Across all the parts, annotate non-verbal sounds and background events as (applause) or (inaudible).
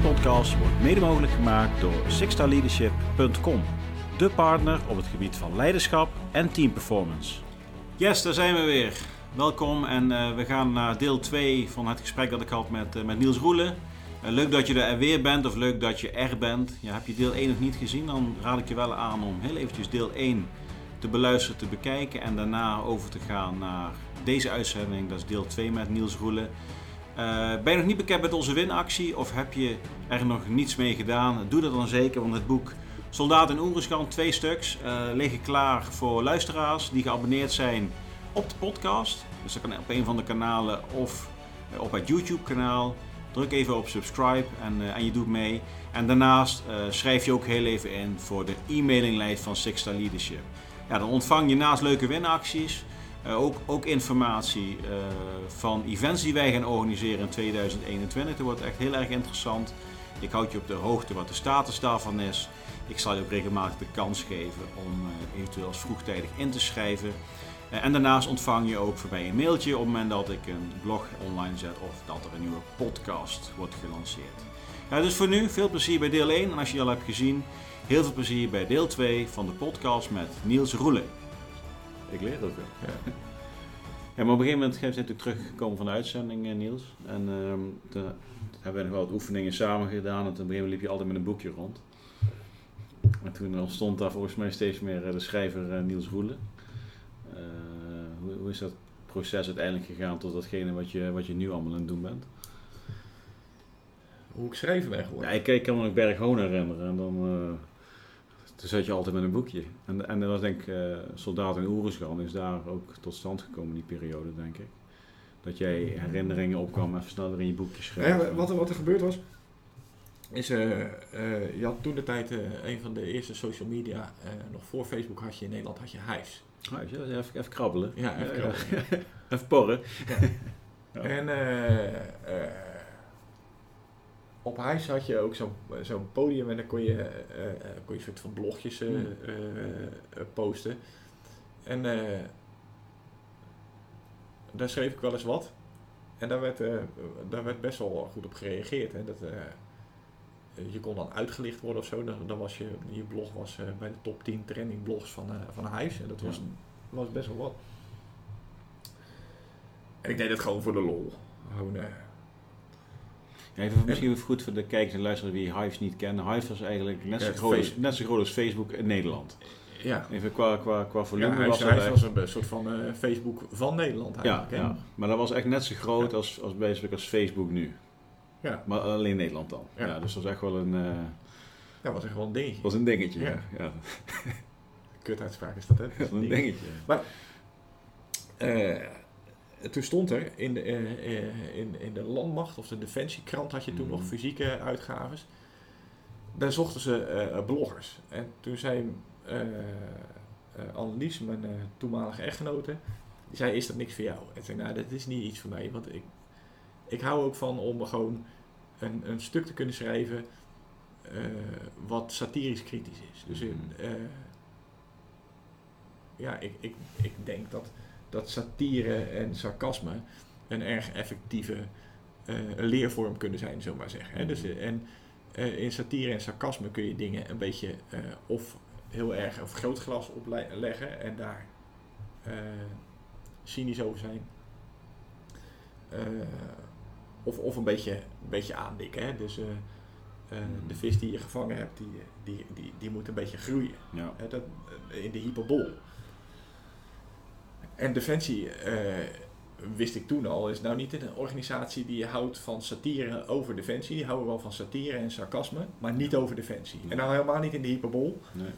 Deze podcast wordt mede mogelijk gemaakt door sixstarleadership.com, de partner op het gebied van leiderschap en teamperformance. Yes, daar zijn we weer. Welkom en uh, we gaan naar deel 2 van het gesprek dat ik had met, uh, met Niels Roelen. Uh, leuk dat je er weer bent of leuk dat je er bent. Heb je deel 1 nog niet gezien, dan raad ik je wel aan om heel eventjes deel 1 te beluisteren, te bekijken en daarna over te gaan naar deze uitzending. Dat is deel 2 met Niels Roelen. Uh, ben je nog niet bekend met onze winactie of heb je er nog niets mee gedaan? Doe dat dan zeker, want het boek Soldaat in Oeruzgan, twee stuks, uh, liggen klaar voor luisteraars die geabonneerd zijn op de podcast. Dus dat kan op een van de kanalen of uh, op het YouTube kanaal. Druk even op subscribe en, en je doet mee. En daarnaast schrijf je ook heel even in voor de e-mailinglijst van Six Star Leadership. Ja, dan ontvang je naast leuke winacties uh, ook, ook, informatie uh, van events die wij gaan organiseren in 2021. Dat wordt echt heel erg interessant. Ik houd je op de hoogte wat de status daarvan is. Ik zal je ook regelmatig de kans geven om uh, eventueel vroegtijdig in te schrijven. en daarnaast ontvang je ook voorbij een mailtje op het moment dat ik een blog online zet of dat er een nieuwe podcast wordt gelanceerd. Ja, dus voor nu veel plezier bij deel 1 en als je al hebt gezien, heel veel plezier bij deel 2 van de podcast met Niels Roelen. Ik leer ook wel. Ja. ja. maar op een gegeven moment zijn we natuurlijk teruggekomen van de uitzending, eh, Niels. En uh, toen hebben we nog wel wat oefeningen samen gedaan. En op een gegeven moment liep je altijd met een boekje rond. En toen ontstond daar volgens mij steeds meer eh, de schrijver uh, Niels Roelen. Uh, hoe, hoe, is dat proces uiteindelijk gegaan tot datgene wat je, wat je nu allemaal aan het doen bent? Hoe ik schrijven ben geworden? Ja, ik, ik kan me nog Berg herinneren. En dan toen zat je altijd met een boekje. En, en dat was denk ik, uh, Soldaat in Oeruzgan is daar ook tot stand gekomen, die periode, denk ik. Dat jij herinneringen opkwam en sneller in je boekje schreef. Ja, wat, er, wat er gebeurd was, is, uh, uh, je had toen de tijd een van de eerste social media, nog voor Facebook had je in Nederland, had je Hives. Hives, ja, even, even krabbelen. Ja, even krabbelen. (laughs) even porren. Ja. (laughs) En op huis had je ook zo'n zo'n podium en dan kon je, uh, kon je een soort van blogjes uh, posten. En daar schreef ik wel eens wat. En daar werd, daar werd best wel goed op gereageerd. Hè. Dat, je kon dan uitgelicht worden of zo. Dan, dan was je, je blog was bij de top 10 trending blogs van, van huis. En dat was, was best wel wat. En ik deed het gewoon voor de lol. Gewoon, Even misschien goed voor de kijkers en luisteraars wie Hives niet kennen. Hives was eigenlijk net, zo, groot als, net zo groot als Facebook in Nederland. Ja. Even qua, qua, qua volume ja, was het was een soort van uh, Facebook van Nederland eigenlijk. Ja, ja, maar dat was echt net zo groot als, als, basically als Facebook nu. Ja. Maar alleen Nederland dan. Ja. dus dat was echt wel een... Uh, ja, was echt wel een dingetje. was een dingetje, ja. ja. Kut uitspraak is dat, hè? (laughs) Dat een dingetje. Maar... Uh, toen stond er in de, uh, in, in de landmacht of de defensiekrant had je toen nog mhm. fysieke uitgaves. Daar zochten ze uh, bloggers. En toen zei Annelies, mijn toenmalige echtgenote, die zei, is dat niks voor jou? En zei, nou, dat is niet iets voor mij. Want ik, ik hou ook van om gewoon een, een stuk te kunnen schrijven wat satirisch kritisch is. Dus mhm. ja, ik, ik, ik denk dat dat satire en sarcasme een erg effectieve uh, leervorm kunnen zijn, zullen maar zeggen. Hè? Dus, mhm. en uh, in satire en sarcasme kun je dingen een beetje uh, of heel erg of grootglas opleggen en daar cynisch over zijn. of, of een beetje, een beetje aandikken. Hè? Dus mhm. de vis die je gevangen hebt, die, die, die, die moet een beetje groeien. Ja. dat, in de hyperbol. En Defensie, uh, wist ik toen al, is nou niet een organisatie die houdt van satire over Defensie. Die houden wel van satire en sarcasme, maar niet over Defensie. En nou helemaal niet in de hyperbol. Nee.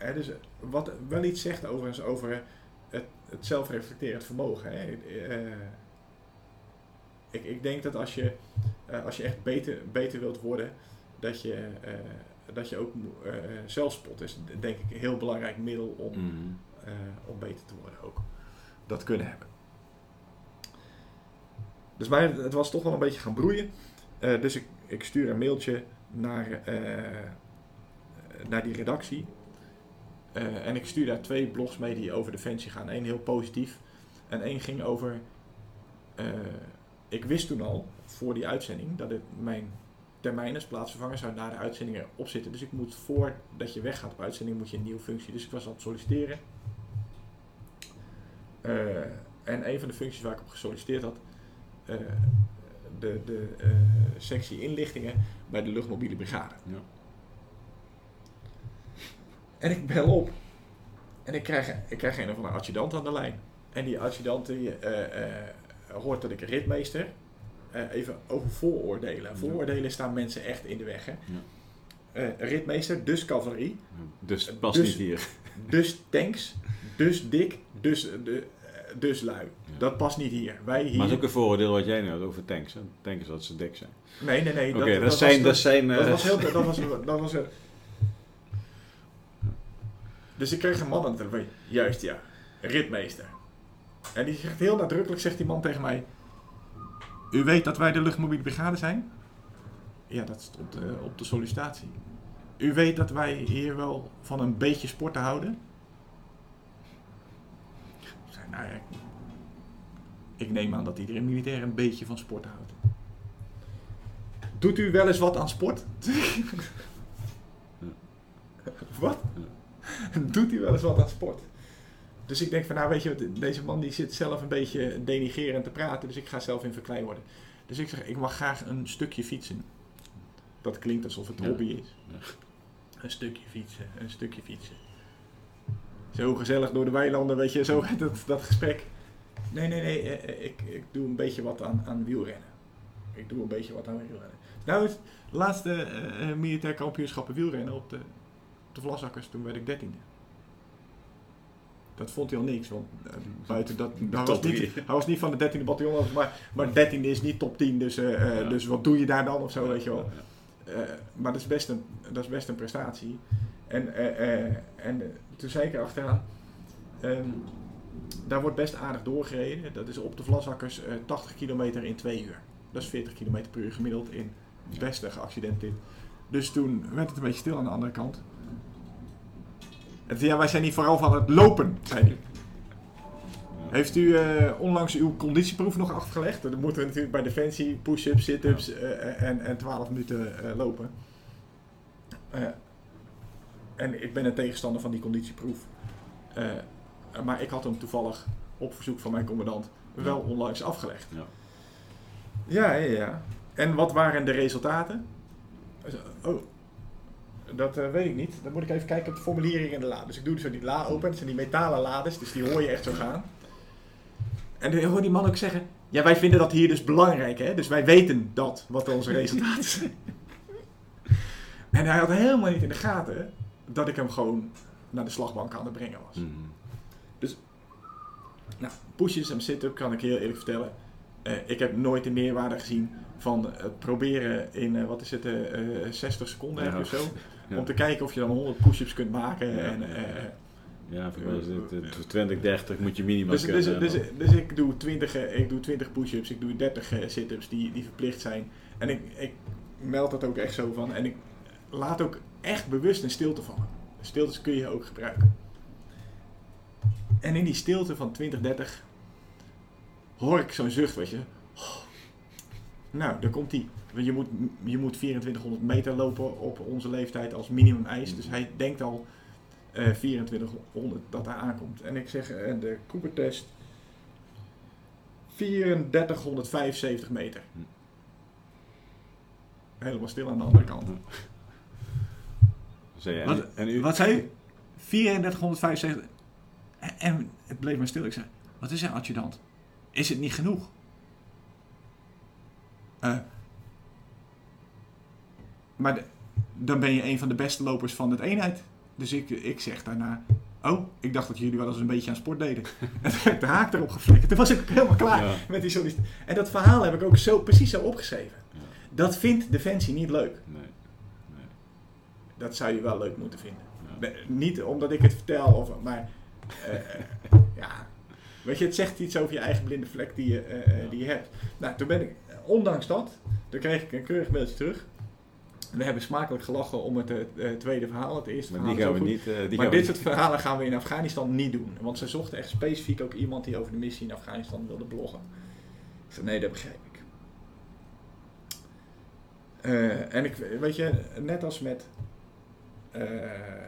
Uh, dus wat wel iets zegt overigens over het, het zelfreflecterend vermogen. Hè. Uh, ik, ik denk dat als je, als je echt beter, beter wilt worden, dat je, dat je ook zelfspot is, denk ik, een heel belangrijk middel om, mm uh, om beter te worden. Dat kunnen hebben. Dus mij, het was toch wel een beetje gaan broeien. Uh, dus ik, ik stuur een mailtje naar, uh, naar die redactie. en ik stuur daar twee blogs mee die over Defensie gaan. Eén heel positief en één ging over... ik wist toen al, voor die uitzending, dat het mijn termijn als plaatsvervanger zou na de uitzendingen opzitten. Dus ik moet voordat je weggaat op uitzending moet je een nieuwe functie. Dus ik was aan het solliciteren. Eh, en een van de functies waar ik op gesolliciteerd had, eh, de, de eh, sectie inlichtingen bij de luchtmobiele brigade. Ja. En ik bel op. En ik krijg, ik krijg een of andere adjudant aan de lijn. En die adjudant die, hoort dat ik een ritmeester. even over vooroordelen. Vooroordelen staan mensen echt in de weg. Hè? Eh, ritmeester, dus cavalerie. Dus past Dus- niet hier. Dus tanks. Dus dik. Dus, eh, de, eh, dus lui. Ja. Dat past niet hier. Wij hier... Maar is ook een vooroordeel wat jij nu had over tanks. Hè? Tanks dat ze dik zijn. Nee, nee, nee. Oké, dat, was- zijn... Dat zijn Dat eh, was heel... Dat was, (laughs) dat was, dus ik kreeg een man aan de telefoon. Juist, ja. Ritmeester. En die zegt heel nadrukkelijk, zegt die man tegen mij... U weet dat wij de luchtmobiele brigade zijn? Ja, dat stond eh, op de sollicitatie. U weet dat wij hier wel van een beetje sporten houden? Nou ja, ik, neem aan dat iedereen militair een beetje van sport houdt. Doet u wel eens wat aan sport? (laughs) wat? Doet u wel eens wat aan sport? Dus ik denk van, nou weet je, deze man die zit zelf een beetje denigerend te praten, dus ik ga zelf in verklein worden. Dus ik zeg, ik mag graag een stukje fietsen. Dat klinkt alsof het Ja. hobby is. Ja. Een stukje fietsen, een stukje fietsen. Zo gezellig door de weilanden, weet je, zo (laughs) dat, dat gesprek. Nee, nee, nee, eh, eh, ik, ik doe een beetje wat aan, aan wielrennen. Ik doe een beetje wat aan wielrennen. Nou, het laatste eh, militair kampioenschappen wielrennen op de, op de Vlasakkers, toen werd ik dertiende. Dat vond hij al niks, want buiten dat, (laughs) hij was, niet, hij was niet van de 13e bataljon, maar, maar 13e is niet top 10, dus, Ja. dus wat doe je daar dan of zo, weet je wel. Ja, maar dat is, best een, dat is best een prestatie. En, eh, eh, en eh, toen zei ik erachteraan, ehm, daar wordt best aardig doorgereden. Dat is op de Vlasakkers eh 80 kilometer in twee uur. Dat is 40 kilometer per uur gemiddeld in Ja. best een accident dit. Dus toen werd het een beetje stil aan de andere kant. En toen, ja, wij zijn hier vooral van het lopen, zei hij. Heeft u eh, onlangs uw conditieproef nog afgelegd? Dan moeten we natuurlijk bij Defensie push-ups, sit-ups eh, en, en 12 minuten eh, lopen. En ik ben een tegenstander van die conditieproef. Eh, maar ik had hem toevallig op verzoek van mijn commandant wel onlangs afgelegd. Ja. Ja, ja, ja. En wat waren de resultaten? Oh, dat eh, weet ik niet. Dan moet ik even kijken op de formulering in de la. Dus ik doe zo die la open. Dat zijn die metalen lades, dus die hoor je echt zo gaan. En dan hoor die man ook zeggen... Ja, wij vinden dat hier dus belangrijk, hè. Dus wij weten dat, wat onze resultaten zijn. (laughs) en hij had helemaal niet in de gaten dat ik hem gewoon naar de slagbank aan het brengen was. Mhm. Nou, pushes en sit-up kan ik heel eerlijk vertellen. Eh, ik heb nooit de meerwaarde gezien van het proberen in, eh, wat is het, eh, eh, 60 seconden Ja. of zo. (laughs) Ja. Om te kijken of je dan 100 push-ups kunt maken. Ja, en, ja, eh, voor mij is het eh, 20, 30 moet je minimaal dus, kunnen. dus, en dus, dan- dus ik doe 20, eh, ik doe 20 push-ups, ik doe 30 eh, sit-ups die, die verplicht zijn. En ik, ik meld dat ook echt zo van. En ik laat ook echt bewust een stilte vallen. Stiltes kun je ook gebruiken. En in die stilte van 20, 30 hoor ik zo'n zucht, weet je. Nou, daar komt die. Want je moet, je moet 2400 meter lopen op onze leeftijd als minimum eis. Dus hij denkt al eh 2400 dat hij aankomt. En ik zeg, eh, de Cooper-test 3475 meter. Hm. Helemaal stil aan de andere kant. Zei jij, Wat, en, u? wat zei u? 3475. En, en het bleef maar stil. Ik zei, wat is er adjudant? Is het niet genoeg? Eh, maar de- dan ben je een van de beste lopers van het eenheid. Dus ik, ik zeg daarna, oh, ik dacht dat jullie wel eens een beetje aan sport deden. (laughs) en toen heb ik de haak erop geflikkerd. Toen was ik helemaal klaar Ja. met die sollicitatie. En dat verhaal heb ik ook zo, precies zo opgeschreven. Ja. Dat vindt Defensie niet leuk. Nee. Dat zou je wel leuk moeten vinden. Ja. Niet omdat ik het vertel, of, maar eh, eh, (laughs) ja. Weet je, het zegt iets over je eigen blinde vlek die je, eh, die je hebt. Nou, toen ben ik, ondanks dat, toen kreeg ik een keurig mailtje terug. We hebben smakelijk gelachen om het tweede verhaal. Het eerste Maar verhaal die gaan we goed. niet. die maar gaan dit soort verhalen gaan we in Afghanistan niet doen. Want ze zochten echt specifiek ook iemand die over de missie in Afghanistan wilde bloggen. Ik zei, nee, dat begrijp ik. En ik, weet je, net als met uh,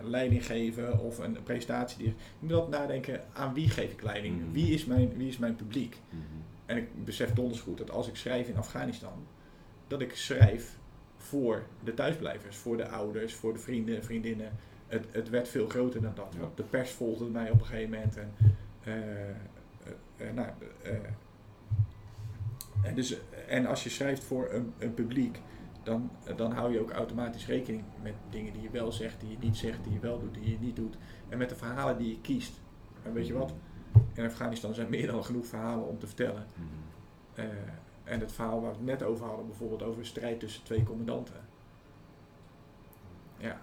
leiding geven of een presentatie, die, je moet altijd nadenken aan wie geef ik leiding? Mhm. Wie, is mijn, wie is mijn publiek? Mhm. En ik besef donders goed dat als ik schrijf in Afghanistan, dat ik schrijf voor de thuisblijvers, voor de ouders, voor de vrienden, vriendinnen. Het, het werd veel groter dan dat. Ja. De pers volgde mij op een gegeven moment. En, eh, eh, eh, nou, eh, en, dus, en als je schrijft voor een, een publiek, dan, dan hou je ook automatisch rekening met dingen die je wel zegt, die je niet zegt, die je wel doet, die je niet doet. En met de verhalen die je kiest. En weet je wat? In Afghanistan zijn meer dan genoeg verhalen om te vertellen. Mhm. Eh, en het verhaal waar we het net over hadden, bijvoorbeeld over een strijd tussen twee commandanten. Ja,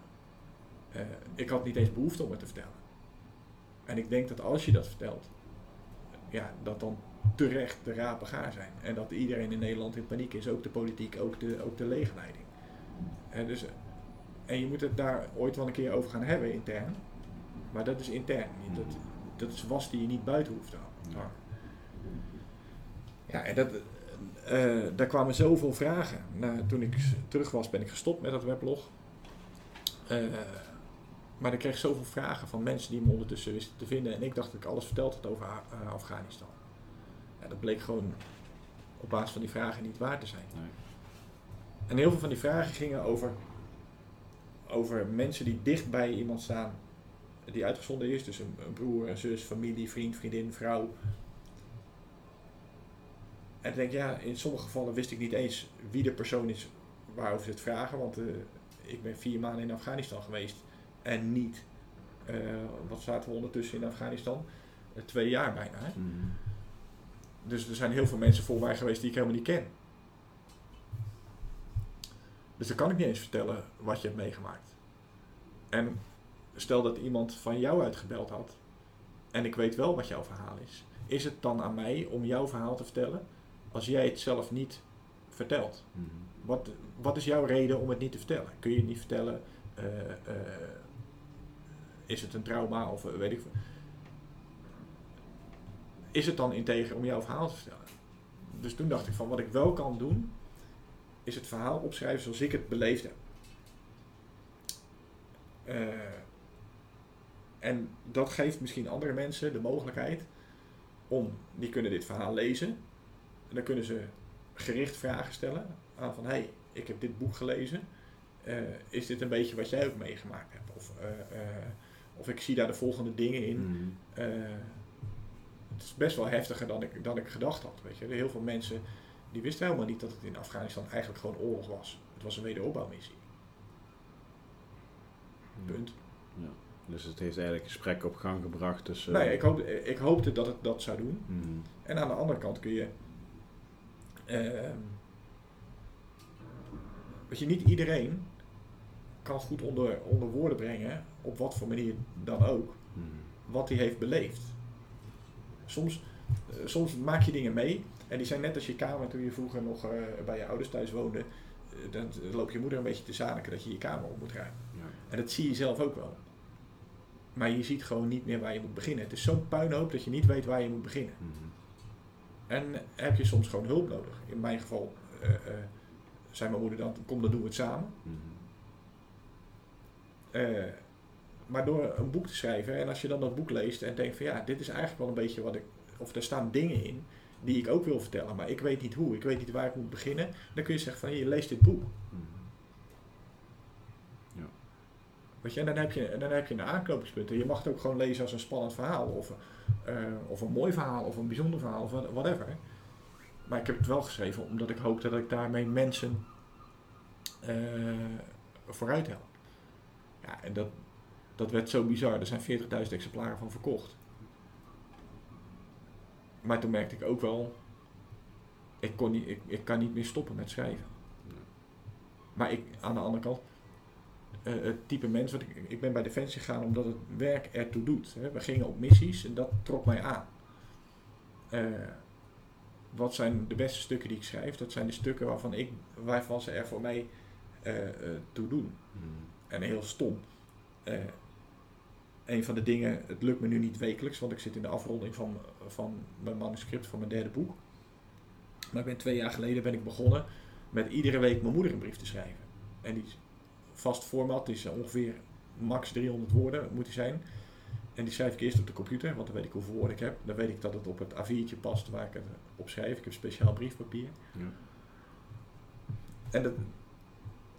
Eh, ik had niet eens behoefte om het te vertellen. En ik denk dat als je dat vertelt, ja, dat dan terecht de rapen gaar zijn. En dat iedereen in Nederland in paniek is, ook de politiek, ook de, ook de legerleiding. En, dus, en je moet het daar ooit wel een keer over gaan hebben intern. Maar dat is intern. Dat, dat is was die je niet buiten hoeft te houden. Ja. Ja, en dat, eh, daar kwamen zoveel vragen. Nou, toen ik terug was, ben ik gestopt met dat weblog. Eh, maar ik kreeg zoveel vragen van mensen die me ondertussen wisten te vinden. En ik dacht dat ik alles verteld had over eh, Afghanistan. Ja, dat bleek gewoon op basis van die vragen niet waar te zijn. Nee. En heel veel van die vragen gingen over, over mensen die dicht bij iemand staan die uitgezonden is. Dus een, een broer, een zus, familie, vriend, vriendin, vrouw. En ik denk, ja, in sommige gevallen wist ik niet eens wie de persoon is waarover ze het vragen. Want eh, ik ben vier maanden in Afghanistan geweest en niet, eh, wat zaten we ondertussen in Afghanistan? Eh, twee jaar bijna. Hè? Mhm. Dus er zijn heel veel mensen voor mij geweest die ik helemaal niet ken. Dus dan kan ik niet eens vertellen wat je hebt meegemaakt. En stel dat iemand van jou uitgebeld had en ik weet wel wat jouw verhaal is. Is het dan aan mij om jouw verhaal te vertellen als jij het zelf niet vertelt? Mhm. Wat, wat is jouw reden om het niet te vertellen? Kun je het niet vertellen? eh, eh, is het een trauma of eh, weet ik veel? Is het dan integer om jouw verhaal te vertellen? Dus toen dacht ik van wat ik wel kan doen, is het verhaal opschrijven zoals ik het beleefd heb. Eh, en dat geeft misschien andere mensen de mogelijkheid om, die kunnen dit verhaal lezen. En dan kunnen ze gericht vragen stellen aan van, hey, ik heb dit boek gelezen. Eh, is dit een beetje wat jij ook meegemaakt hebt? Of, eh, of ik zie daar de volgende dingen in. Mhm. Het is best wel heftiger dan ik, dan ik gedacht had. Weet je. Heel veel mensen die wisten helemaal niet dat het in Afghanistan eigenlijk gewoon oorlog was. Het was een wederopbouwmissie. Punt. Ja. Dus het heeft eigenlijk gesprekken op gang gebracht tussen... Nee, ik, hoopte, ik hoopte dat het dat zou doen. Mhm. En aan de andere kant kun je. ehm, weet je, niet iedereen kan goed onder, onder woorden brengen, op wat voor manier dan ook, Mhm. wat hij heeft beleefd. Soms, eh, soms maak je dingen mee en die zijn net als je kamer toen je vroeger nog eh, bij je ouders thuis woonde. eh, dan loopt je moeder een beetje te zaniken dat je je kamer op moet ruimen. Ja. En dat zie je zelf ook wel. Maar je ziet gewoon niet meer waar je moet beginnen. Het is zo'n puinhoop dat je niet weet waar je moet beginnen. Mhm. En heb je soms gewoon hulp nodig. In mijn geval eh, zei mijn moeder dan, kom dan doen we het samen. Eh, maar door een boek te schrijven en als je dan dat boek leest en denkt van ja, dit is eigenlijk wel een beetje wat ik, of er staan dingen in die ik ook wil vertellen, maar ik weet niet hoe, ik weet niet waar ik moet beginnen, dan kun je zeggen van je leest dit boek. Mhm. Weet je, en dan heb je, dan heb je een aanknopingspunt. En je mag het ook gewoon lezen als een spannend verhaal, of, eh, of een mooi verhaal, of een bijzonder verhaal, of whatever. Maar ik heb het wel geschreven omdat ik hoopte dat ik daarmee mensen eh, vooruit help. Ja, en dat, dat werd zo bizar. Er zijn 40.000 exemplaren van verkocht. Maar toen merkte ik ook wel, ik, kon niet, ik, ik kan niet meer stoppen met schrijven. Maar ik, aan de andere kant, eh, het type mens, want ik, ik ben bij Defensie gegaan omdat het werk ertoe doet. Hè. We gingen op missies en dat trok mij aan. Eh, wat zijn de beste stukken die ik schrijf? Dat zijn de stukken waarvan, ik, waarvan ze er voor mij eh, toe doen. Mhm. En heel stom. Eh, een van de dingen, het lukt me nu niet wekelijks, want ik zit in de afronding van, van mijn manuscript van mijn derde boek. Maar ik ben twee jaar geleden ben ik begonnen met iedere week mijn moeder een brief te schrijven. En die vast format is ongeveer max 300 woorden moet die zijn. En die schrijf ik eerst op de computer, want dan weet ik hoeveel woorden ik heb. Dan weet ik dat het op het A4'tje past waar ik het op schrijf. Ik heb speciaal briefpapier. Ja. En dat,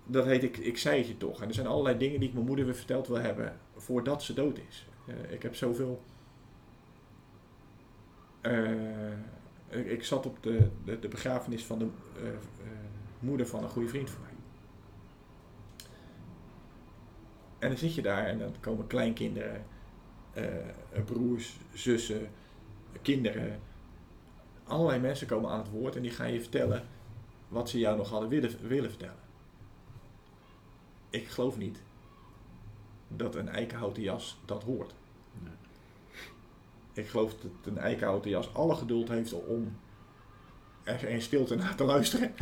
dat heet ik, ik zei het je toch. En er zijn allerlei dingen die ik mijn moeder weer verteld wil hebben voordat ze dood is. Uh, ik heb zoveel. Uh, ik, zat op de, de, de begrafenis van de uh, moeder van een goede vriend van mij. En dan zit je daar en dan komen kleinkinderen, broers, zussen, kinderen. Allerlei mensen komen aan het woord en die gaan je vertellen wat ze jou nog hadden willen, willen vertellen. Ik geloof niet dat een eikenhouten jas dat hoort. Nee. Ik geloof dat een eikenhouten jas alle geduld heeft om er in stilte naar te luisteren.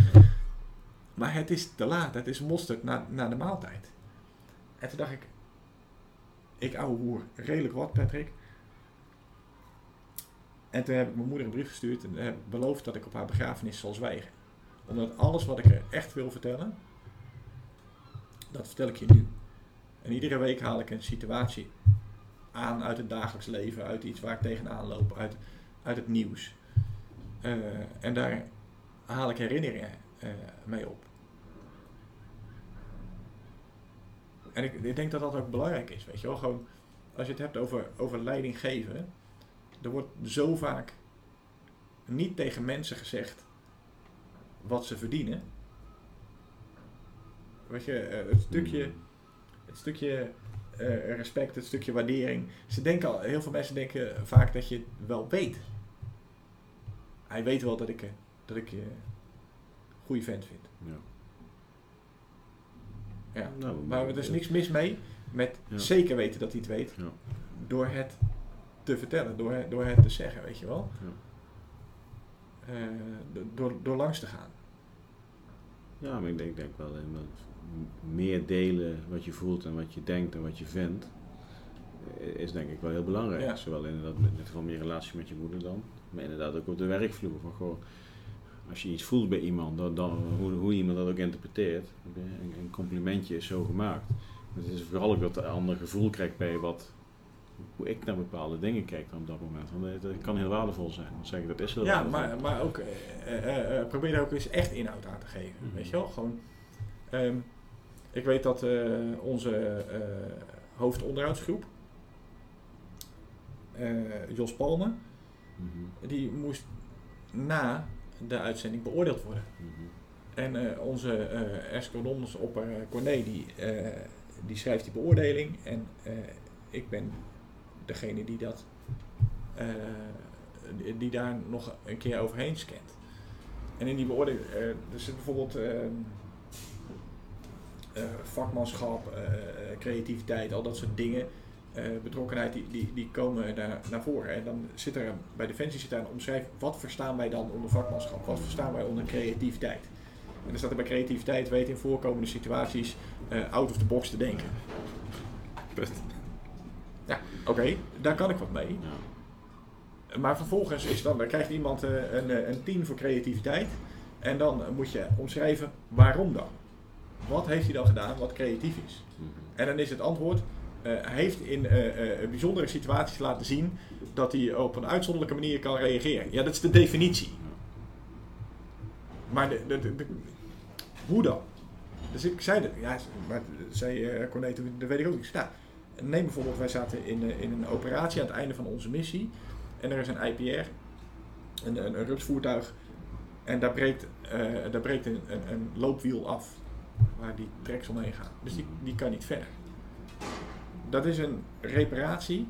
Maar het is te laat, het is mosterd na, na de maaltijd. En toen dacht ik, ik ouwe hoer, redelijk wat Patrick. En toen heb ik mijn moeder een brief gestuurd en heb beloofd dat ik op haar begrafenis zal zwijgen. Omdat alles wat ik er echt wil vertellen, dat vertel ik je nu. En iedere week haal ik een situatie aan uit het dagelijks leven, uit iets waar ik tegenaan loop, uit, uit het nieuws. Uh, en daar haal ik herinneringen uh, mee op. En ik, ik, denk dat dat ook belangrijk is, weet je wel. Gewoon, als je het hebt over, over leiding geven, er wordt zo vaak niet tegen mensen gezegd wat ze verdienen. Weet je, eh, het stukje, hmm. Het stukje uh, respect, het stukje waardering. Ze denken al, heel veel mensen denken vaak dat je het wel weet. Hij weet wel dat ik, dat ik je een goede vent vind. Ja. Ja. Nou, maar er is niks mis mee met zeker weten dat hij het weet. Ja. Door het te vertellen, door, het, door het te zeggen, weet je wel. Uh, door, door langs te gaan. Ja, maar ik denk, denk wel in meer delen wat je voelt en wat je denkt en wat je vindt, eh, is denk ik wel heel belangrijk. Zowel inderdaad met, van meer relatie met je moeder dan, maar inderdaad ook op de werkvloer. Van, goh, als je iets voelt bij iemand, dan, dan hoe, hoe, iemand dat ook interpreteert, een, een, complimentje is zo gemaakt. Het is vooral ook dat de ander gevoel krijgt bij wat, hoe ik naar bepaalde dingen kijk op dat moment. Want het, kan heel waardevol zijn. Dan zeg ik dat is heel ja, maar, maar ook uh, uh, probeer er ook eens echt inhoud aan te geven. Mhm. Weet je wel? Gewoon, um, ik weet dat uh, onze uh, hoofdonderhoudsgroep, uh, Jos Palme, mm -hmm. die moest na de uitzending beoordeeld worden. Mm -hmm. En onze escadrons op Corné, die, die schrijft die beoordeling. En ik ben degene die dat die daar nog een keer overheen scant. En in die beoordeling, er zit bijvoorbeeld ehm, vakmanschap, uh, creativiteit, al dat soort dingen. Betrokkenheid, die, die, die komen daar naar voren. En dan zit er bij Defensie zit daar een omschrijving, wat verstaan wij dan onder vakmanschap? Wat verstaan wij onder creativiteit? En dan staat er bij creativiteit, weet in voorkomende situaties out of the box te denken. Punt. Ja, oké, daar kan ik wat mee. Ja. Maar vervolgens is dan, dan krijgt iemand een, een 10 voor creativiteit. En dan moet je omschrijven waarom dan. Wat heeft hij dan gedaan wat creatief is? Mhm. En dan is het antwoord, uh, heeft in uh, bijzondere situaties laten zien dat hij op een uitzonderlijke manier kan reageren. Ja, dat is de definitie. Maar de, de, de, hoe dan? Dus ik zei dat, ja, maar zei uh, Cornette, dat weet ik ook niet. Nou, neem bijvoorbeeld, wij zaten in, in een operatie aan het einde van onze missie. En er is een IPR, een, een, een rupsvoertuig. En daar breekt, daar breekt een, een, een loopwiel af waar die treks omheen gaan. Dus die, die kan niet verder. Dat is een reparatie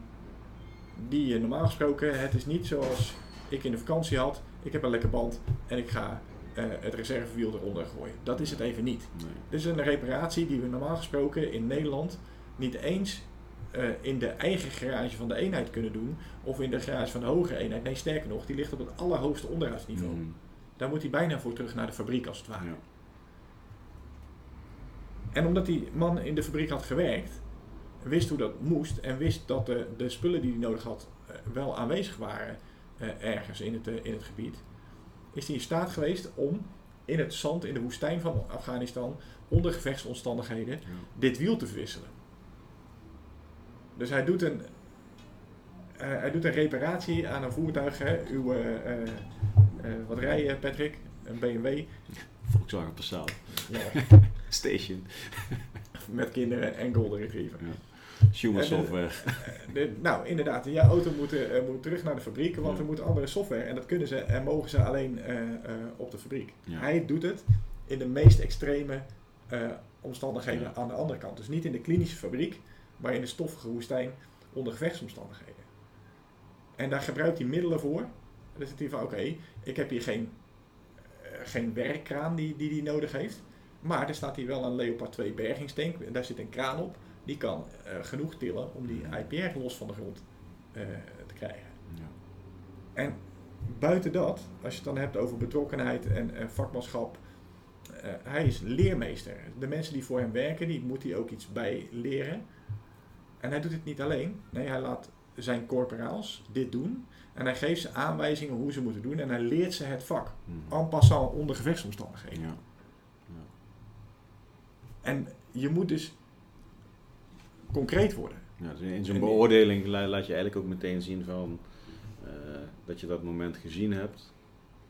die je normaal gesproken, het is niet zoals ik in de vakantie had. Ik heb een lekker band en ik ga uh, het reservewiel eronder gooien. Dat is het even niet. Nee. Dit is een reparatie die we normaal gesproken in Nederland niet eens uh, in de eigen garage van de eenheid kunnen doen. Of in de garage van de hogere eenheid. Nee, sterker nog, die ligt op het allerhoogste onderhoudsniveau. Mm. Daar moet hij bijna voor terug naar de fabriek als het ware. Ja. En omdat die man in de fabriek had gewerkt, wist hoe dat moest en wist dat de, de spullen die hij nodig had uh, wel aanwezig waren uh, ergens in het, uh, in het gebied, is hij in staat geweest om in het zand, in de woestijn van Afghanistan, onder gevechtsomstandigheden, dit wiel te verwisselen. Dus hij doet een, eh, hij doet een reparatie aan een voertuig. Hè. Uw, eh, eh, wat rij je, Patrick? Een BMW? Volkswagen Passat. Ja. (laughs) Station. (laughs) Met kinderen en Golden Retriever. Ja. Software. (laughs) De, nou, inderdaad. Je auto moet, moet terug naar de fabriek, want Ja. er moet andere software. En dat kunnen ze en mogen ze alleen op de fabriek. Ja. Hij doet het in de meest extreme eh, omstandigheden Ja. aan de andere kant. Dus niet in de klinische fabriek, maar in de stoffige woestijn onder gevechtsomstandigheden. En daar gebruikt hij middelen voor. Dan zit hij van, oké, ik heb hier geen, eh, geen werkkraan die, die die nodig heeft. Maar er staat hier wel een Leopard 2 bergingstank. En daar zit een kraan op. Die kan eh, genoeg tillen om die IPR los van de grond eh, te krijgen. Ja. En buiten dat, als je het dan hebt over betrokkenheid en vakmanschap, eh, hij is leermeester. De mensen die voor hem werken, die moet hij ook iets bij leren. En hij doet het niet alleen. Nee, hij laat zijn corporaals dit doen. En hij geeft ze aanwijzingen hoe ze moeten doen. En hij leert ze het vak. Mhm. En passant onder gevechtsomstandigheden. Ja. En je moet dus concreet worden. Ja, dus in zo'n beoordeling la- laat je eigenlijk ook meteen zien van eh, dat je dat moment gezien hebt.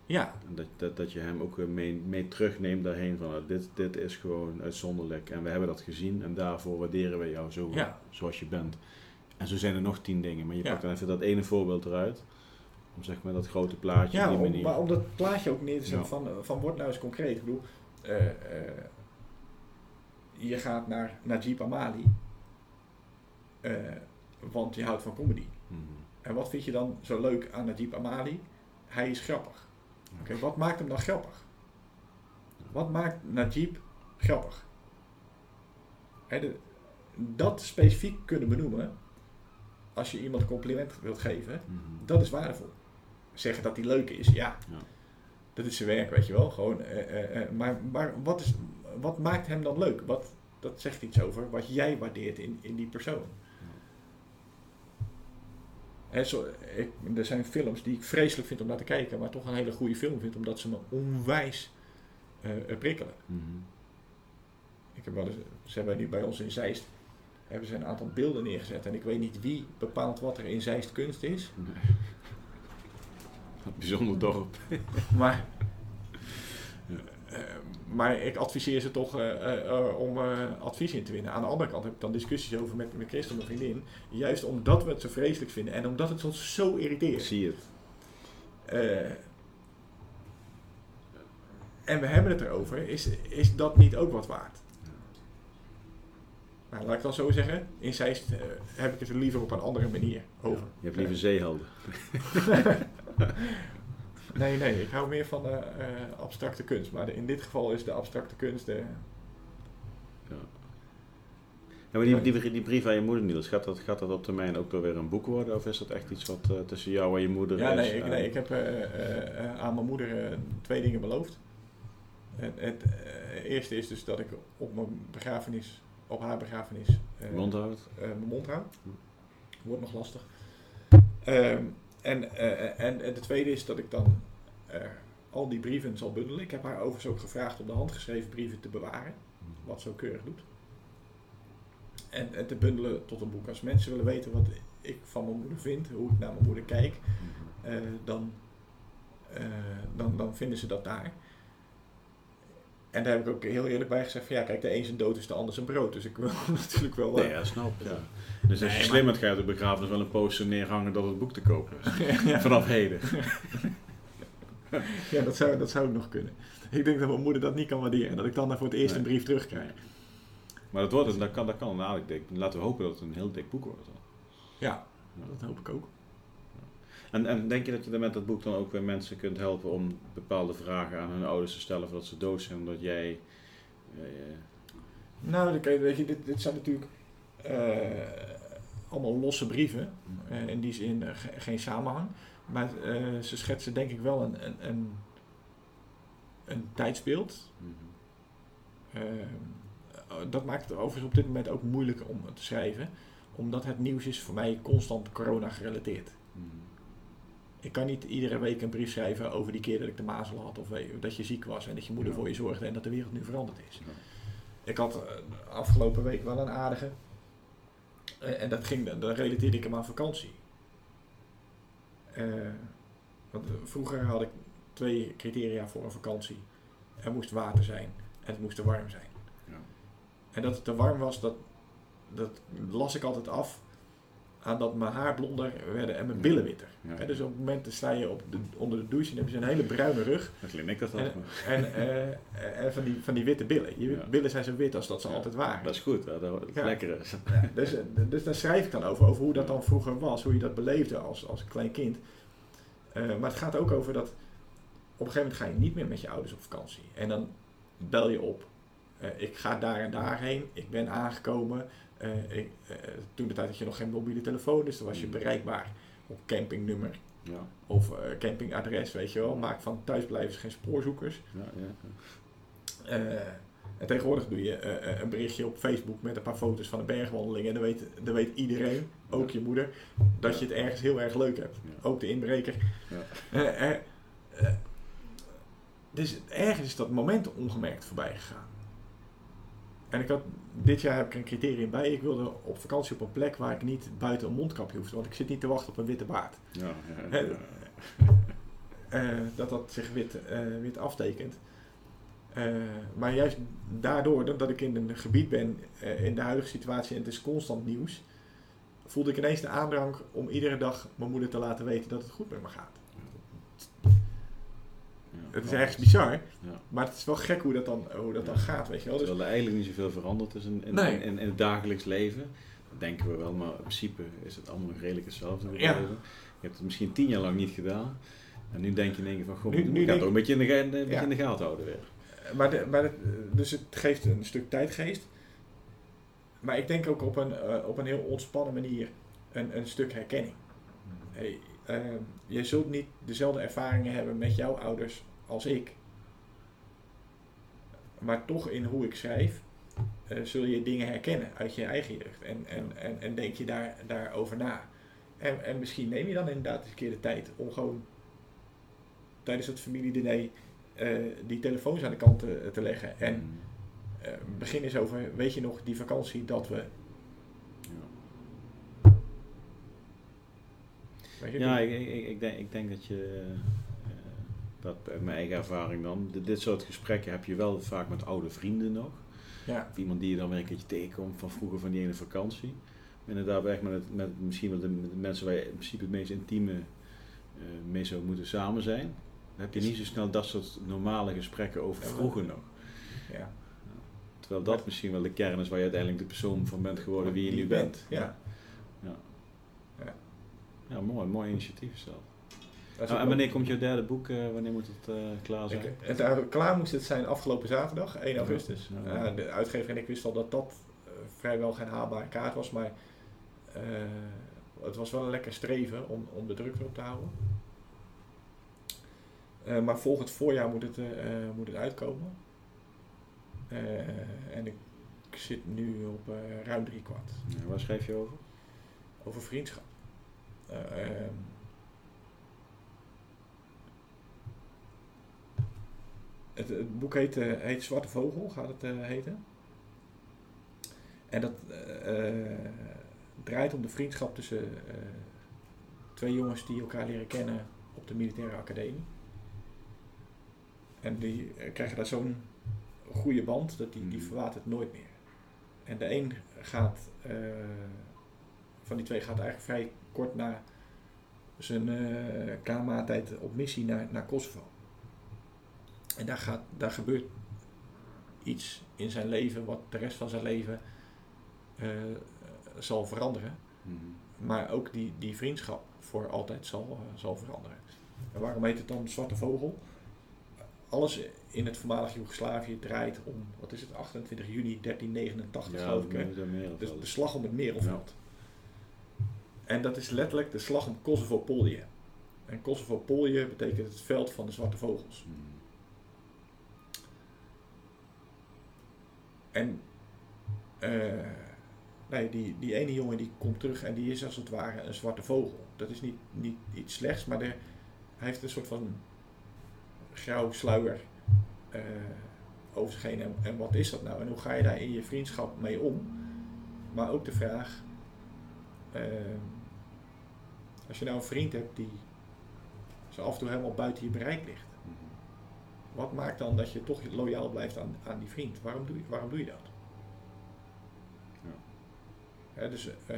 Ja, En dat, dat, dat je hem ook mee, mee terugneemt daarheen van nou, dit, dit is gewoon uitzonderlijk en we hebben dat gezien en daarvoor waarderen we jou zo Ja. zoals je bent. En zo zijn er nog tien dingen, maar je Ja. pakt dan even dat ene voorbeeld eruit. Om zeg maar dat grote plaatje ja op die om, manier. maar om dat plaatje ook neer te zetten van, van word nou eens concreet. Ik bedoel, eh, eh, je gaat naar Najib Amali, eh, want je houdt van comedy. Mhm. En wat vind je dan zo leuk aan Najib Amali? Hij is grappig. Oké, wat maakt hem dan grappig? Wat maakt Najib grappig? De- dat specifiek kunnen benoemen, als je iemand een compliment wilt geven, Mhm. dat is waardevol. Zeggen dat hij leuk is, ja. Ja. Dat is zijn werk, weet je wel. Gewoon, eh, eh, maar maar wat, is, wat maakt hem dan leuk? Wat, dat zegt iets over wat jij waardeert in, in die persoon. Hè, zo, ik, er zijn films die ik vreselijk vind om naar te kijken, maar toch een hele goede film vind, omdat ze me onwijs eh, eh, prikkelen. Mhm. Ik heb wel eens, ze hebben nu bij ons in Zeist hebben ze een aantal beelden neergezet en ik weet niet wie bepaalt wat er in Zeist kunst is, (laughs) Nee. Bijzonder dorp. Maar, (laughs) eh, maar ik adviseer ze toch eh, eh, eh, om advies in te winnen. Aan de andere kant heb ik dan discussies over met mijn Christel, mijn vriendin. Juist omdat we het zo vreselijk vinden en omdat het ons zo Ik irriteert. zie het. Eh, en we hebben het erover, is, is dat niet ook wat waard? Nou, laat ik dan zo zeggen, in Zeist eh, heb ik het er liever op een andere manier over. Je hebt liever zeehelden. (laughs) Nee, nee, ik hou meer van eh, eh, abstracte kunst. Maar de- in dit geval is de abstracte kunst de, Ja. Ja, maar die, die, die brief aan je moeder, Niels, gaat dat, gaat dat op termijn ook wel weer een boek worden? Of is dat echt iets wat eh, tussen jou en je moeder Ja, is? nee, ik, nee, ik heb eh, eh, eh, aan mijn moeder eh, twee dingen beloofd. Het, het eh, eerste is dus dat ik op mijn begrafenis, op haar begrafenis, eh, Mond houdt? eh, mijn mond hou. Hm. Wordt nog lastig. Ehm, en, eh, en, en de tweede is dat ik dan eh, al die brieven zal bundelen. Ik heb haar overigens ook gevraagd om de handgeschreven brieven te bewaren. Wat ze ook keurig doet. En, te bundelen tot een boek. Als mensen willen weten wat ik van mijn moeder vind, hoe ik naar mijn moeder kijk, eh, dan, eh, dan, dan vinden ze dat daar. En daar heb ik ook heel eerlijk bij gezegd van ja, kijk, de een zijn dood is de ander zijn brood. Dus ik wil (laughs) natuurlijk wel... Nee, eh, ja, snap ja. Dus als je Nee, slim bent, ga je op de begrafenis wel een poster neerhangen dat het boek te kopen is. (laughs) ja, Vanaf heden. ja, dat zou, dat zou ook nog kunnen. Ik denk dat mijn moeder dat niet kan waarderen. Dat ik dan voor het eerst Nee. een brief terugkrijg. Maar dat, wordt, het- dat kan, dat kan een aardig dik. Laten we hopen dat het een heel dik boek wordt. dan. Ja, Ja. dat hoop ik ook. En, en denk je dat je dan met dat boek dan ook weer mensen kunt helpen om bepaalde vragen aan hun ouders te stellen voordat ze dood zijn, omdat jij... eh, Nou, weet je, dit, dit zijn natuurlijk eh, allemaal losse brieven. Eh, in die zin ge- geen samenhang. Maar ze schetsen denk ik wel een, een, een, een tijdsbeeld. mhm. Eh, dat maakt het overigens op dit moment ook moeilijk om te schrijven. Omdat het nieuws is voor mij constant corona gerelateerd. Mhm. Ik kan niet iedere week een brief schrijven over die keer dat ik de mazel had. Of dat je ziek was en dat je moeder voor je zorgde en dat de wereld nu veranderd is. Ik had uh, afgelopen week wel een aardige. en dat ging, dan relateerde ik hem aan vakantie. want vroeger had ik twee criteria voor een vakantie. Er moest water zijn en het moest te warm zijn. Ja. En dat het te warm was, dat, dat las ik altijd af aan dat mijn haar blonder werden en mijn billen witter. dus op het moment dat sta je op de, onder de douche en heb je zo'n hele bruine rug. Dat ik dat. En, en, uh, en, van, die, van die witte billen. Je billen zijn zo wit als dat ze altijd waren. Dat is goed, dat is lekker. dus, dus daar schrijf ik dan over, over hoe dat dan vroeger was, hoe je dat beleefde als, als klein kind. Uh, maar het gaat ook over dat op een gegeven moment ga je niet meer met je ouders op vakantie. En dan bel je op. Uh, ik ga daar en daarheen. Ik ben aangekomen. Ik, uh, toen de tijd had je nog geen mobiele telefoon, dus dan was je mm. bereikbaar op campingnummer. Ja. Of campingadres, weet je wel. Maak van thuisblijvers geen spoorzoekers. Ja, ja, en tegenwoordig doe je een berichtje op Facebook met een paar foto's van een bergwandeling. En dan weet, dan weet iedereen, ook je moeder, dat je het ergens heel erg leuk hebt. Ook de inbreker. Dus ergens is dat moment ongemerkt voorbij gegaan. En ik had, dit jaar heb ik een criterium bij. Ik wilde op vakantie op een plek waar ik niet buiten een mondkapje hoefde. Want ik zit niet te wachten op een witte baard. Ja, ja, uh, (laughs) dat dat zich wit, uh, wit aftekent. Uh, maar juist daardoor dat ik in een gebied ben, in de huidige situatie en het is constant nieuws, voelde ik ineens de aandrang om iedere dag mijn moeder te laten weten dat het goed met me gaat het is ergens bizar, maar het is wel gek hoe dat dan, hoe dat dan gaat, weet je wel. Dus Terwijl er eigenlijk niet zoveel veranderd is in, in, in, in, het dagelijks leven. Dat denken we wel, maar in principe is het allemaal nog redelijk hetzelfde. Ja. Je hebt het misschien tien jaar lang niet gedaan. En nu denk je in één keer van, goh, nu, nu gaat ook een beetje in de, een beetje in de gaten houden weer. Maar, de, maar dus het geeft een stuk tijdgeest. Maar ik denk ook op een, uh, op een heel ontspannen manier een, een stuk herkenning. Hey, uh, je zult niet dezelfde ervaringen hebben met jouw ouders als ik. Maar toch in hoe ik schrijf, uh, zul je dingen herkennen uit je eigen jeugd. En, en, en, en denk je daar, daarover na. En, en misschien neem je dan inderdaad eens een keer de tijd om gewoon tijdens het familiediner uh, die telefoons aan de kant te, te leggen. En uh, begin eens over, weet je nog, die vakantie dat we. Ja, ik, ik, ik, denk, ik denk dat je dat uit mijn eigen ervaring dan. Dit soort gesprekken heb je wel vaak met oude vrienden nog. Ja. Of iemand die je dan weer een keertje tegenkomt van vroeger van die ene vakantie. Inderdaad, echt met, met misschien wel de, mensen waar je in principe het meest intieme uh, mee zou moeten samen zijn. Dan heb je niet zo snel dat soort normale gesprekken over vroeger nog. Ja. Terwijl dat misschien wel de kern is waar je uiteindelijk de persoon van bent geworden wie je nu bent. Ja. Ja. mooi, mooi initiatief zelf. Nou, en wanneer komt jouw derde boek? Uh, wanneer moet het uh, klaar zijn? Ik, het, uh, klaar moest het zijn afgelopen zaterdag, 1 augustus. Ja, de uitgever en ik wisten al dat dat vrijwel geen haalbare kaart was, maar het was wel een lekker streven om, om de druk erop te houden. maar volgend voorjaar moet het, moet het uitkomen. en ik zit nu op ruim drie kwart. Waar schrijf je over? Over vriendschap. Ehm, Het, het boek heet, uh, heet, Zwarte Vogel, gaat het uh, heten. En dat draait om de vriendschap tussen twee jongens die elkaar leren kennen op de militaire academie. En die krijgen daar zo'n goede band dat die, die mm. verwatert nooit meer. En de een gaat, van die twee gaat eigenlijk vrij kort na zijn uh, KMA-tijd op missie naar, naar Kosovo. En daar, gaat, daar gebeurt iets in zijn leven wat de rest van zijn leven uh, zal veranderen. Mhm. Maar ook die, die vriendschap voor altijd zal, uh, zal veranderen. En waarom heet het dan Zwarte Vogel? Alles in het voormalige Joegoslavië draait om, wat is het, 28 juni 1389 ja, geloof ik. Dus de slag om het Merelveld. En dat is letterlijk de slag om Kosovo-Polje. En Kosovo-Polje betekent het veld van de zwarte vogels. En uh, nee, die, die ene jongen die komt terug en die is als het ware een zwarte vogel. Dat is niet, niet iets slechts, maar de, hij heeft een soort van grauw sluier uh, over zich heen. En, en, wat is dat nou? En hoe ga je daar in je vriendschap mee om? Maar ook de vraag, uh, als je nou een vriend hebt die zo af en toe helemaal buiten je bereik ligt. Wat maakt dan dat je toch loyaal blijft aan, aan die vriend? Waarom doe je, waarom doe je dat? Ja. dus, uh,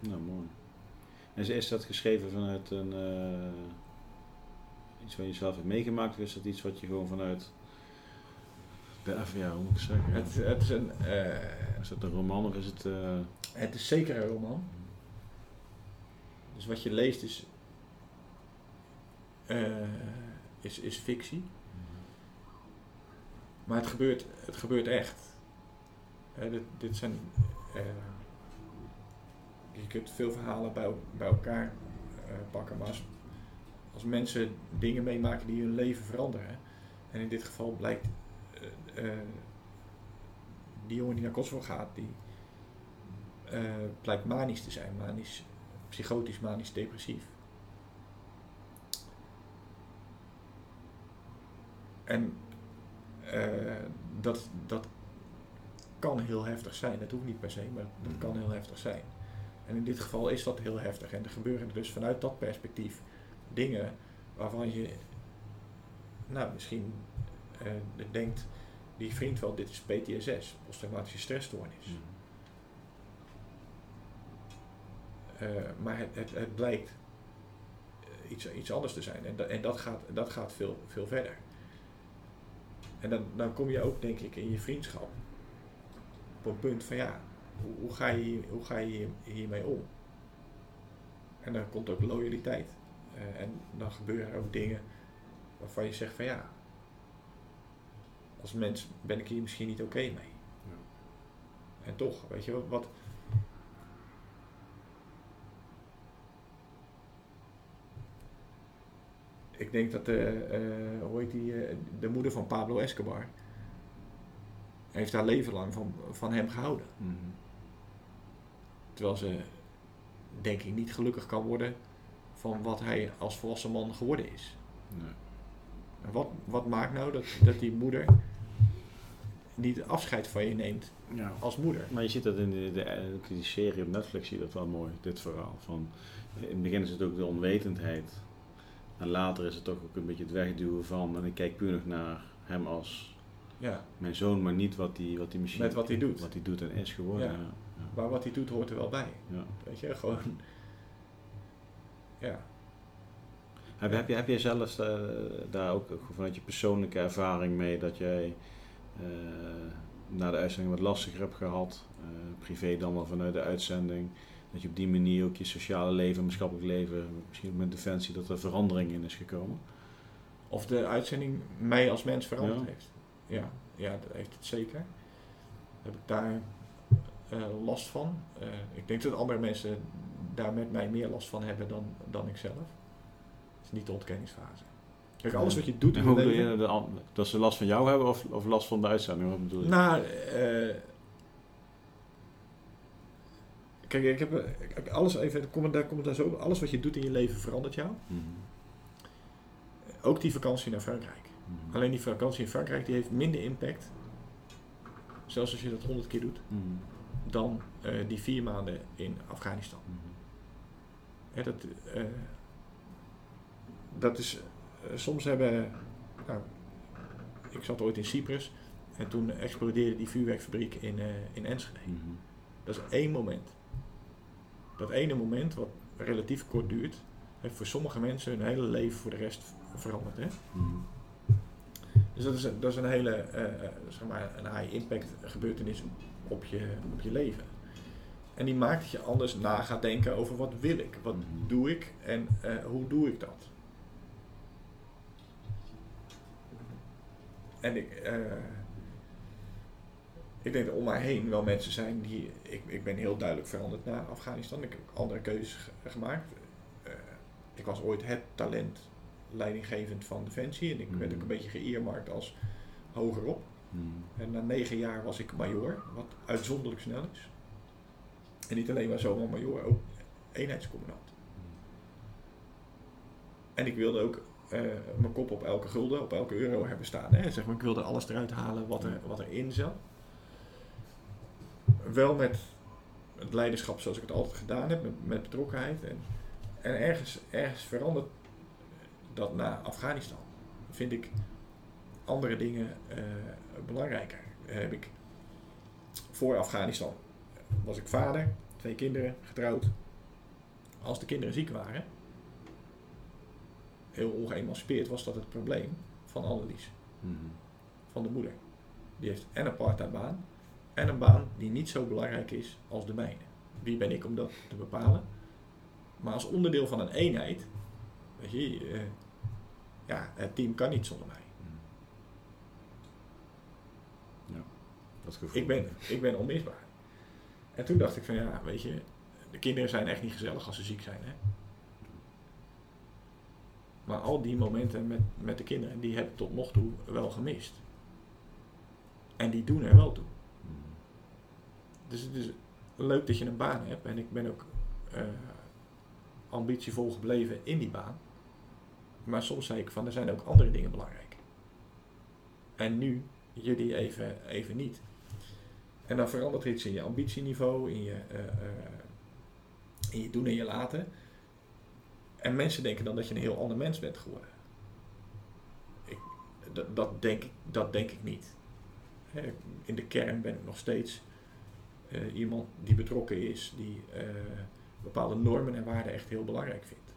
nou, mooi. En is dat geschreven vanuit een, uh, iets wat je zelf hebt meegemaakt? Of is dat iets wat je gewoon vanuit... Ja, hoe moet ik zeggen? Het, het is een... Uh, is het een roman of is het... Het is zeker een roman. Dus wat je leest is, uh, is, is fictie. Maar het gebeurt, het gebeurt echt. Dit, dit zijn. Uh, je kunt veel verhalen bij, bij elkaar pakken, maar als, als mensen dingen meemaken die hun leven veranderen, en in dit geval blijkt die jongen die naar Kosovo gaat, die blijkt manisch te zijn, manisch psychotisch, manisch, depressief. En uh, dat, dat kan heel heftig zijn. Dat hoeft niet per se, maar dat kan heel heftig zijn. En in dit geval is dat heel heftig. En er gebeuren dus vanuit dat perspectief dingen waarvan je, nou, misschien uh, denkt, die vriend wel, dit is PTSS, posttraumatische stressstoornis. Mm. Uh, maar het, het, het blijkt iets, iets anders te zijn. En, dat, en dat gaat, dat gaat veel, veel verder. En dan, dan kom je ook, denk ik, in je vriendschap op een punt van ja, hoe, hoe, ga, je, hoe ga je hiermee om? En dan komt ook loyaliteit. Uh, en dan gebeuren er ook dingen waarvan je zegt van ja, als mens ben ik hier misschien niet oké mee. Ja. En toch, weet je wat, ik denk dat de, uh, hoe heet die, uh, de moeder van Pablo Escobar heeft haar leven lang van, van hem gehouden. Mm -hmm. Terwijl ze, denk ik, niet gelukkig kan worden van wat hij als volwassen man geworden is. Nee. En wat, wat maakt nou dat, dat die moeder niet afscheid van je neemt ja. als moeder? Maar je ziet dat in de, de, die serie op Netflix, zie je dat wel mooi, dit verhaal. Van, in het begin is het ook de onwetendheid en later is het toch ook een beetje het wegduwen van, en ik kijk puur nog naar hem als ja. mijn zoon, maar niet wat hij wat die misschien Met wat hij doet. Wat hij doet en is geworden. Ja. Ja. Maar wat hij doet hoort er wel bij. Weet je, gewoon. Ja. Heb, heb, je, heb je zelfs uh, daar ook vanuit je persoonlijke ervaring mee dat jij uh, na de uitzending wat lastiger hebt gehad, uh, privé dan wel vanuit de uitzending, dat je op die manier ook je sociale leven, maatschappelijk leven, misschien ook met defensie, dat er verandering in is gekomen. Of de uitzending mij als mens veranderd heeft. Ja, ja, dat heeft het zeker. Heb ik daar uh, last van. Uh, ik denk dat andere mensen daar met mij meer last van hebben dan, dan ik zelf. Het is niet de ontkenningsfase. Kijk, alles wat je doet in hoe bedoel je dat ze last van jou hebben of, of last van de uitzending? Wat bedoel je? Nou, uh, Kijk, ik heb, ik alles even, kom, daar komt daar zo, alles wat je doet in je leven verandert jou. Mm -hmm. Ook die vakantie naar Frankrijk. Mm -hmm. Alleen die vakantie in Frankrijk die heeft minder impact, zelfs als je dat honderd keer doet, mm -hmm. dan uh, die vier maanden in Afghanistan. Ja, dat, uh, dat is, uh, soms hebben, nou, ik zat ooit in Cyprus en toen explodeerde die vuurwerkfabriek in, in Enschede. Dat is één moment dat ene moment, wat relatief kort duurt, heeft voor sommige mensen hun hele leven voor de rest veranderd. Hè? Mm. Dus dat is, dat is een hele uh, zeg maar een high impact gebeurtenis op je, op je leven. En die maakt dat je anders na gaat denken over wat wil ik, wat mm. doe ik en uh, hoe doe ik dat. En ik, uh, ik denk dat om mij heen wel mensen zijn die. Ik, ik ben heel duidelijk veranderd naar Afghanistan. Ik heb andere keuzes gemaakt. Uh, ik was ooit het talent leidinggevend van Defensie en ik werd ook mm. een beetje geëermarkt als hogerop. Mm. En na negen jaar was ik major, wat uitzonderlijk snel is. En niet alleen maar zomaar major, ook eenheidscommandant. En ik wilde ook eh, mijn kop op elke gulden, op elke euro hebben staan. Hè. Zeg maar, ik wilde alles eruit halen wat, er, wat erin zat. Wel met het leiderschap zoals ik het altijd gedaan heb, met, met betrokkenheid. En, en ergens, ergens verandert dat na Afghanistan. Vind ik andere dingen uh, belangrijker. Heb ik voor Afghanistan was ik vader, twee kinderen, getrouwd. Als de kinderen ziek waren, heel ongeëmancipeerd, was dat het probleem van Annelies. Mm Van de moeder. Die heeft en een part baan en een baan die niet zo belangrijk is als de mijne. Wie ben ik om dat te bepalen? Maar als onderdeel van een eenheid, weet je, uh, ja, het team kan niet zonder mij. Ja, dat gevoel. Ik ben, ik ben onmisbaar. En toen dacht ik van ja, weet je, de kinderen zijn echt niet gezellig als ze ziek zijn. Hè? Maar al die momenten met, met de kinderen, die heb ik tot nog toe wel gemist. En die doen er wel toe. Dus het is leuk dat je een baan hebt. En ik ben ook uh, ambitievol gebleven in die baan. Maar soms zei ik van, er zijn ook andere dingen belangrijk. En nu jullie even, even niet. En dan verandert iets in je ambitieniveau, in je, uh, uh, in je doen en je laten. En mensen denken dan dat je een heel ander mens bent geworden. Ik, dat, dat, denk, dat denk ik niet. In de kern ben ik nog steeds uh, iemand die betrokken is, die uh, bepaalde normen en waarden echt heel belangrijk vindt.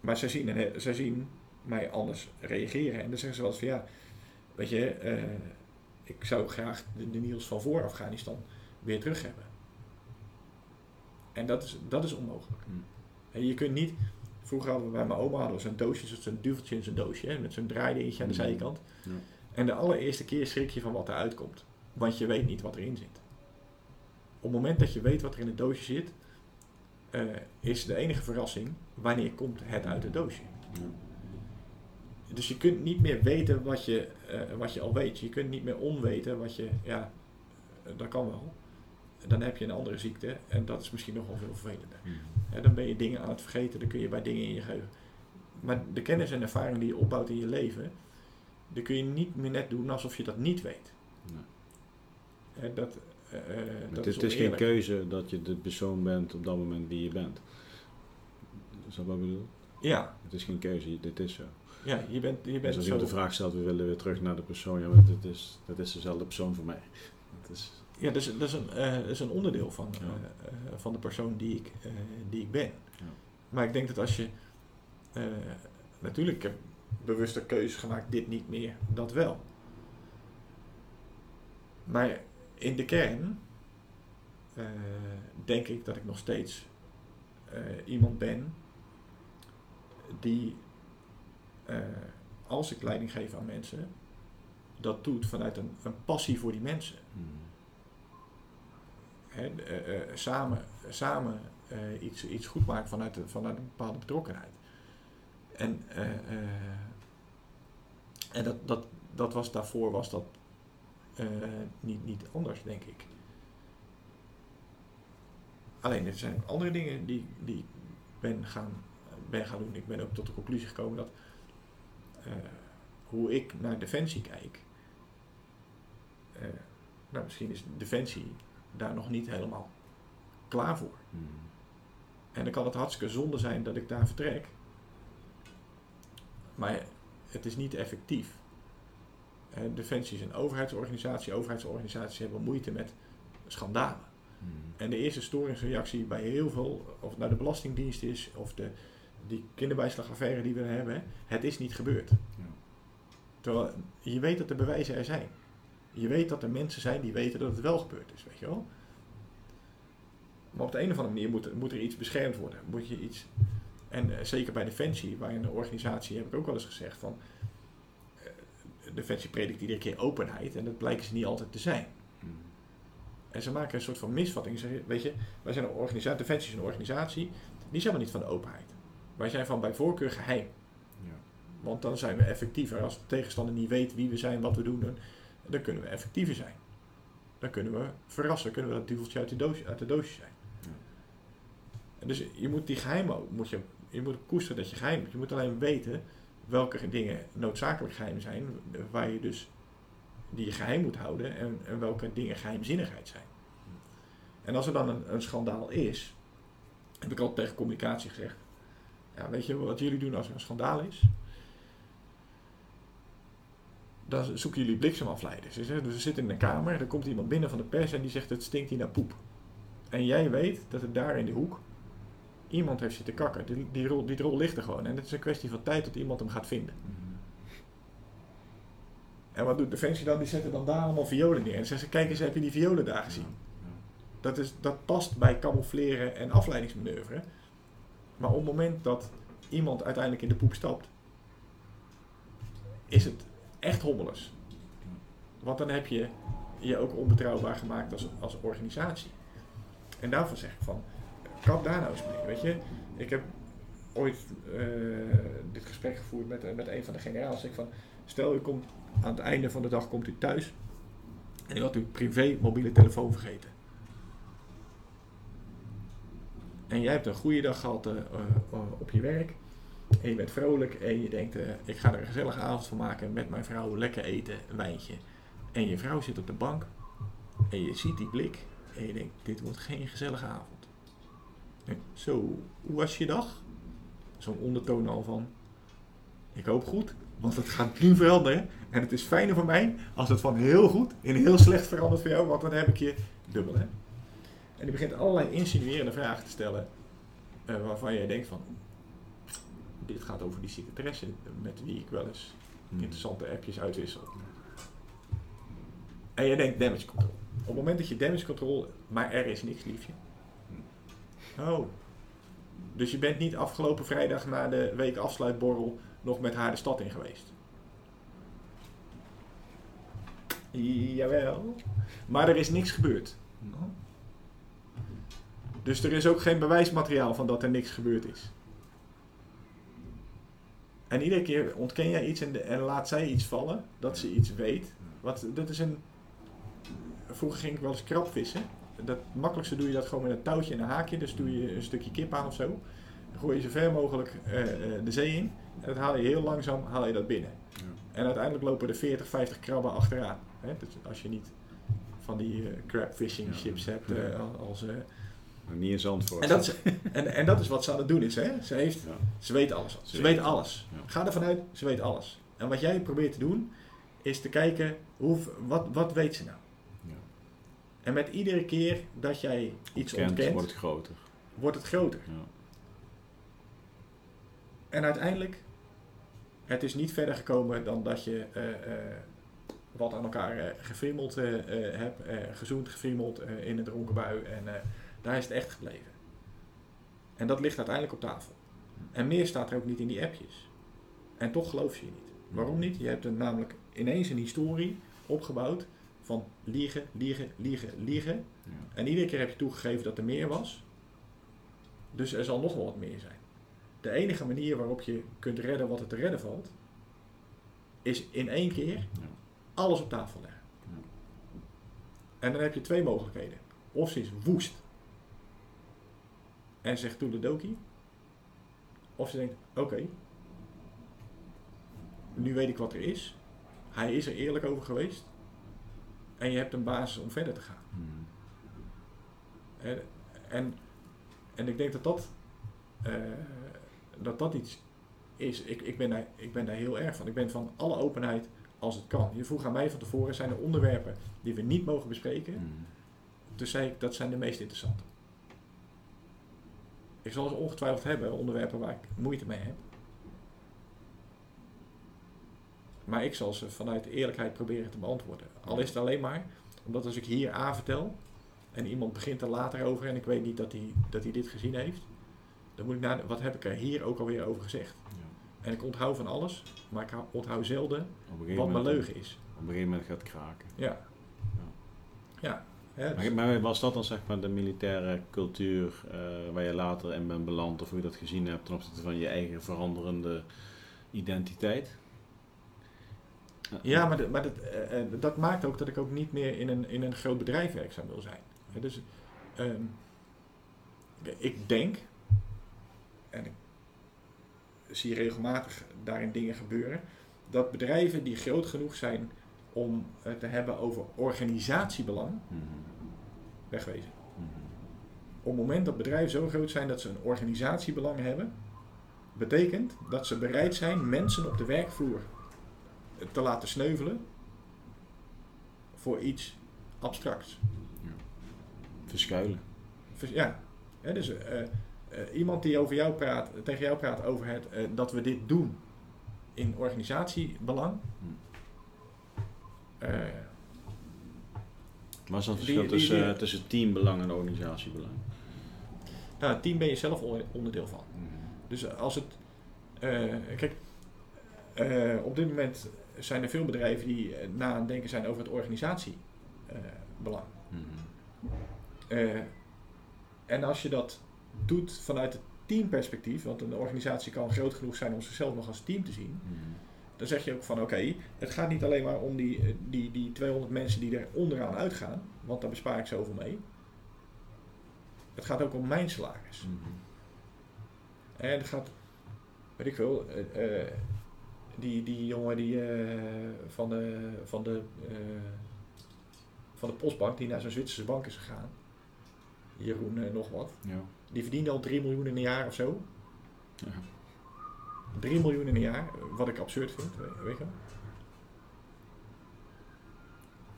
Maar zij zien, zij zien mij anders reageren en dan zeggen ze wel eens van ja, weet je, uh, ik zou graag de, de Niels van voor Afghanistan weer terug hebben. En dat is, dat is onmogelijk. Hmm. En je kunt niet. Vroeger hadden we bij mijn oma hadden zo'n doosje, zo'n duveltje in zijn doosje, hè, met zo'n draaidingetje aan de hmm. zijkant. Ja. En de allereerste keer schrik je van wat eruit komt. Want je weet niet wat erin zit. Op het moment dat je weet wat er in het doosje zit, uh, is de enige verrassing wanneer komt het uit het doosje. Ja. Dus je kunt niet meer weten wat je, uh, wat je al weet. Je kunt niet meer onweten wat je, ja, dat kan wel dan heb je een andere ziekte en dat is misschien nog wel veel vervelender. Hmm. dan ben je dingen aan het vergeten, dan kun je bij dingen in je geheugen. Maar de kennis en ervaring die je opbouwt in je leven, die kun je niet meer net doen alsof je dat niet weet. Nee. dat, uh, dat het is, geen keuze dat je de persoon bent op dat moment die je bent. Is dat wat ik bedoel? Ja. Het is geen keuze, dit is zo. Ja, je bent, je bent dus als je de vraag stelt, we willen weer terug naar de persoon, ja, maar dat is, dat is dezelfde persoon voor mij. Dat is, ja, dat is, dat is, een, uh, dat is een onderdeel van, uh, uh, van de persoon die ik, die ik ben. Ja. Maar ik denk dat als je natuurlijk bewuste keuzes gemaakt, dit niet meer, dat wel. Maar in de kern denk ik dat ik nog steeds iemand ben die, als ik leiding geef aan mensen, dat doet vanuit een, een passie voor die mensen. Hmm he, eh, eh, samen, samen iets, iets goed maken vanuit, de, vanuit een bepaalde betrokkenheid. En, en dat, dat, dat was daarvoor was dat niet, niet anders, denk ik. Alleen er zijn andere dingen die, die ik ben gaan, ben gaan doen. Ik ben ook tot de conclusie gekomen dat hoe ik naar defensie kijk. nou, misschien is defensie daar nog niet helemaal klaar voor. Hmm. En dan kan het hartstikke zonde zijn dat ik daar vertrek. Maar het is niet effectief. Defensie is een overheidsorganisatie. Overheidsorganisaties hebben moeite met schandalen. Hmm. En de eerste storingsreactie bij heel veel, of het nou de Belastingdienst is, of de, die kinderbijslagaffaire die we hebben, het is niet gebeurd. Ja. Terwijl je weet dat de bewijzen er zijn. Je weet dat er mensen zijn die weten dat het wel gebeurd is, weet je wel. Maar op de een of andere manier moet, moet er iets beschermd worden. Moet je iets, en uh, zeker bij Defensie, waar een organisatie, heb ik ook wel eens gezegd van... Uh, Defensie predikt iedere keer openheid en dat blijkt ze niet altijd te zijn. Hmm. En ze maken een soort van misvatting. Ze, weet je, wij zijn een organisatie, Defensie is een organisatie, die zijn maar niet van de openheid. Wij zijn van bij voorkeur geheim. Ja. Want dan zijn we effectiever. Als de tegenstander niet weet wie we zijn, wat we doen, dan kunnen we effectiever zijn. dan kunnen we verrassen, kunnen we dat duveltje uit de doosje, uit de doosje zijn. Dus je moet die geheimen, moet je, je moet koesteren dat je geheim. Je moet alleen weten welke dingen noodzakelijk geheim zijn, waar je dus die je geheim moet houden en, welke dingen geheimzinnigheid zijn. En als er dan een, een schandaal is, heb ik altijd tegen communicatie gezegd, ja, weet je wat jullie doen als er een schandaal is? Dan zoeken jullie bliksemafleiders. Dus, we zitten in een kamer, er komt iemand binnen van de pers en die zegt het stinkt hier naar poep. En jij weet dat er daar in de hoek iemand heeft zitten kakken. Die, die, rol, die rol ligt er gewoon. En het is een kwestie van tijd tot iemand hem gaat vinden. En wat doet Defensie dan? Die zetten dan daar allemaal violen neer. En zeggen ze, kijk eens, heb je die violen daar gezien? Dat, is, dat past bij camoufleren en afleidingsmanoeuvre. Maar op het moment dat iemand uiteindelijk in de poep stapt, is het echt hommeles. Want dan heb je je ook onbetrouwbaar gemaakt als, als organisatie. En daarvoor zeg ik van, kap daar nou eens mee. Weet je, ik heb ooit eh, dit gesprek gevoerd met, met een van de generaals. Ik van, stel u komt aan het einde van de dag komt u thuis en u had uw privé mobiele telefoon vergeten. En jij hebt een goede dag gehad eh, eh, op je werk. En je bent vrolijk en je denkt, eh, ik ga er een gezellige avond van maken met mijn vrouw, lekker eten, een wijntje. En je vrouw zit op de bank en je ziet die blik en je denkt, dit wordt geen gezellige avond. Zo, hoe was je dag? Zo'n ondertoon al van, ik hoop goed, want het gaat nu veranderen. En het is fijner voor mij als het van heel goed in heel slecht verandert voor jou, want dan heb ik je dubbel. Hè? En die begint allerlei insinuerende vragen te stellen, eh, waarvan je denkt van, dit gaat over die secretaresse met wie ik wel eens interessante appjes uitwissel. En je denkt damage control. Op het moment dat je damage control, maar er is niks liefje. Oh. Dus je bent niet afgelopen vrijdag na de week afsluitborrel nog met haar de stad in geweest. Jawel. Maar er is niks gebeurd. Dus er is ook geen bewijsmateriaal van dat er niks gebeurd is. En iedere keer ontken jij iets en, de- en laat zij iets vallen, dat ze iets weet. Wat, dat is een... Vroeger ging ik wel eens krabvissen. Dat makkelijkste doe je dat gewoon met een touwtje en een haakje. Dus doe je een stukje kip aan of zo. Dan gooi je zo ver mogelijk eh, eh, de zee in. En dat haal je heel langzaam haal je dat binnen. Ja. En uiteindelijk lopen er 40, 50 krabben achteraan. Hè? Dus als je niet van die eh, crab fishing Ja. chips hebt als... Maar niet in Zandvoort. en, dat is, en, en dat is wat ze aan het doen is. Hè? Ze, heeft, Ja. ze weet alles. Ze, Ze weet weet alles. Ja. Ga ervan uit, ze weet alles. En wat jij probeert te doen, is te kijken, hoe, wat, wat weet ze nou? En met iedere keer dat jij iets Ontkent, ontkent, wordt het groter. wordt het groter. Ja. En uiteindelijk, het is niet verder gekomen dan dat je eh, eh, wat aan elkaar eh, gefriemeld hebt, gezoend, gefriemeld in een dronken bui. En daar is het echt gebleven. En dat ligt uiteindelijk op tafel. En meer staat er ook niet in die appjes. En toch geloof je je niet. Waarom niet? Je hebt er namelijk ineens een historie opgebouwd van liegen, liegen, liegen, liegen. Ja. En iedere keer heb je toegegeven dat er meer was. Dus er zal nog wel wat meer zijn. De enige manier waarop je kunt redden wat er te redden valt, is in één keer Ja. alles op tafel leggen. Ja. En dan heb je twee mogelijkheden. Of ze is woest en zegt toedeledokie. Of ze denkt, oké, nu weet ik wat er is. Hij is er eerlijk over geweest. En je hebt een basis om verder te gaan. Hmm. En, en, en ik denk dat dat, eh, dat, dat iets is. Ik, ik, ben daar, ik ben daar heel erg van. Ik ben van alle openheid als het kan. Je vroeg aan mij van tevoren, zijn er onderwerpen die we niet mogen bespreken? Hmm. Dus zei ik, dat zijn de meest interessante. Ik zal ze ongetwijfeld hebben, onderwerpen waar ik moeite mee heb. Maar ik zal ze vanuit eerlijkheid proberen te beantwoorden. Al is het alleen maar omdat als ik hier A vertel en iemand begint er later over en ik weet niet dat hij, dat hij dit gezien heeft, dan moet ik naar wat heb ik er hier ook alweer over gezegd. Ja. En ik onthoud van alles, maar ik hou- onthoud zelden wat mijn leugen is. Op een gegeven moment gaat het kraken. Ja. Ja. dus- Maar, maar was dat dan zeg maar de militaire cultuur eh, waar je later in bent beland of hoe je dat gezien hebt ten opzichte van je eigen veranderende identiteit? Ja, maar, maar dat, uh, dat maakt ook dat ik ook niet meer in een, in een groot bedrijf werkzaam wil zijn. Dus um, ik denk, en ik zie regelmatig daarin dingen gebeuren, dat bedrijven die groot genoeg zijn om het te hebben over organisatiebelang, mm wegwezen. Mm Op het moment dat bedrijven zo groot zijn dat ze een organisatiebelang hebben, betekent dat ze bereid zijn mensen op de werkvloer te laten sneuvelen voor iets abstracts. Ja. Verschuilen. ja. dus uh, uh, iemand die over jou praat, tegen jou praat over het, uh, dat we dit doen in organisatiebelang. Hm. Wat is dan het verschil tussen, tussen teambelang en organisatiebelang? Nou, team ben je zelf onderdeel van. Hm. Dus als het. kijk, op dit moment zijn er veel bedrijven die eh, na aan denken zijn over het organisatiebelang. Uh, en als je dat doet vanuit het teamperspectief, want een organisatie kan groot genoeg zijn om zichzelf nog als team te zien, mhm. dan zeg je ook van oké, het gaat niet alleen maar om die, eh, die, die 200 mensen die er onderaan uitgaan, want daar bespaar ik zoveel mee. Het gaat ook om mijn salaris. Mhm. En het gaat, weet ik veel, uh, die, die jongen die, uh, van, de, van, de, uh, van de postbank die naar zo'n Zwitserse bank is gegaan. Jeroen uh, nog wat. Ja. Die verdiende al 3 miljoen in een jaar of zo. Ja. 3 miljoen in een jaar, wat ik absurd vind, weet je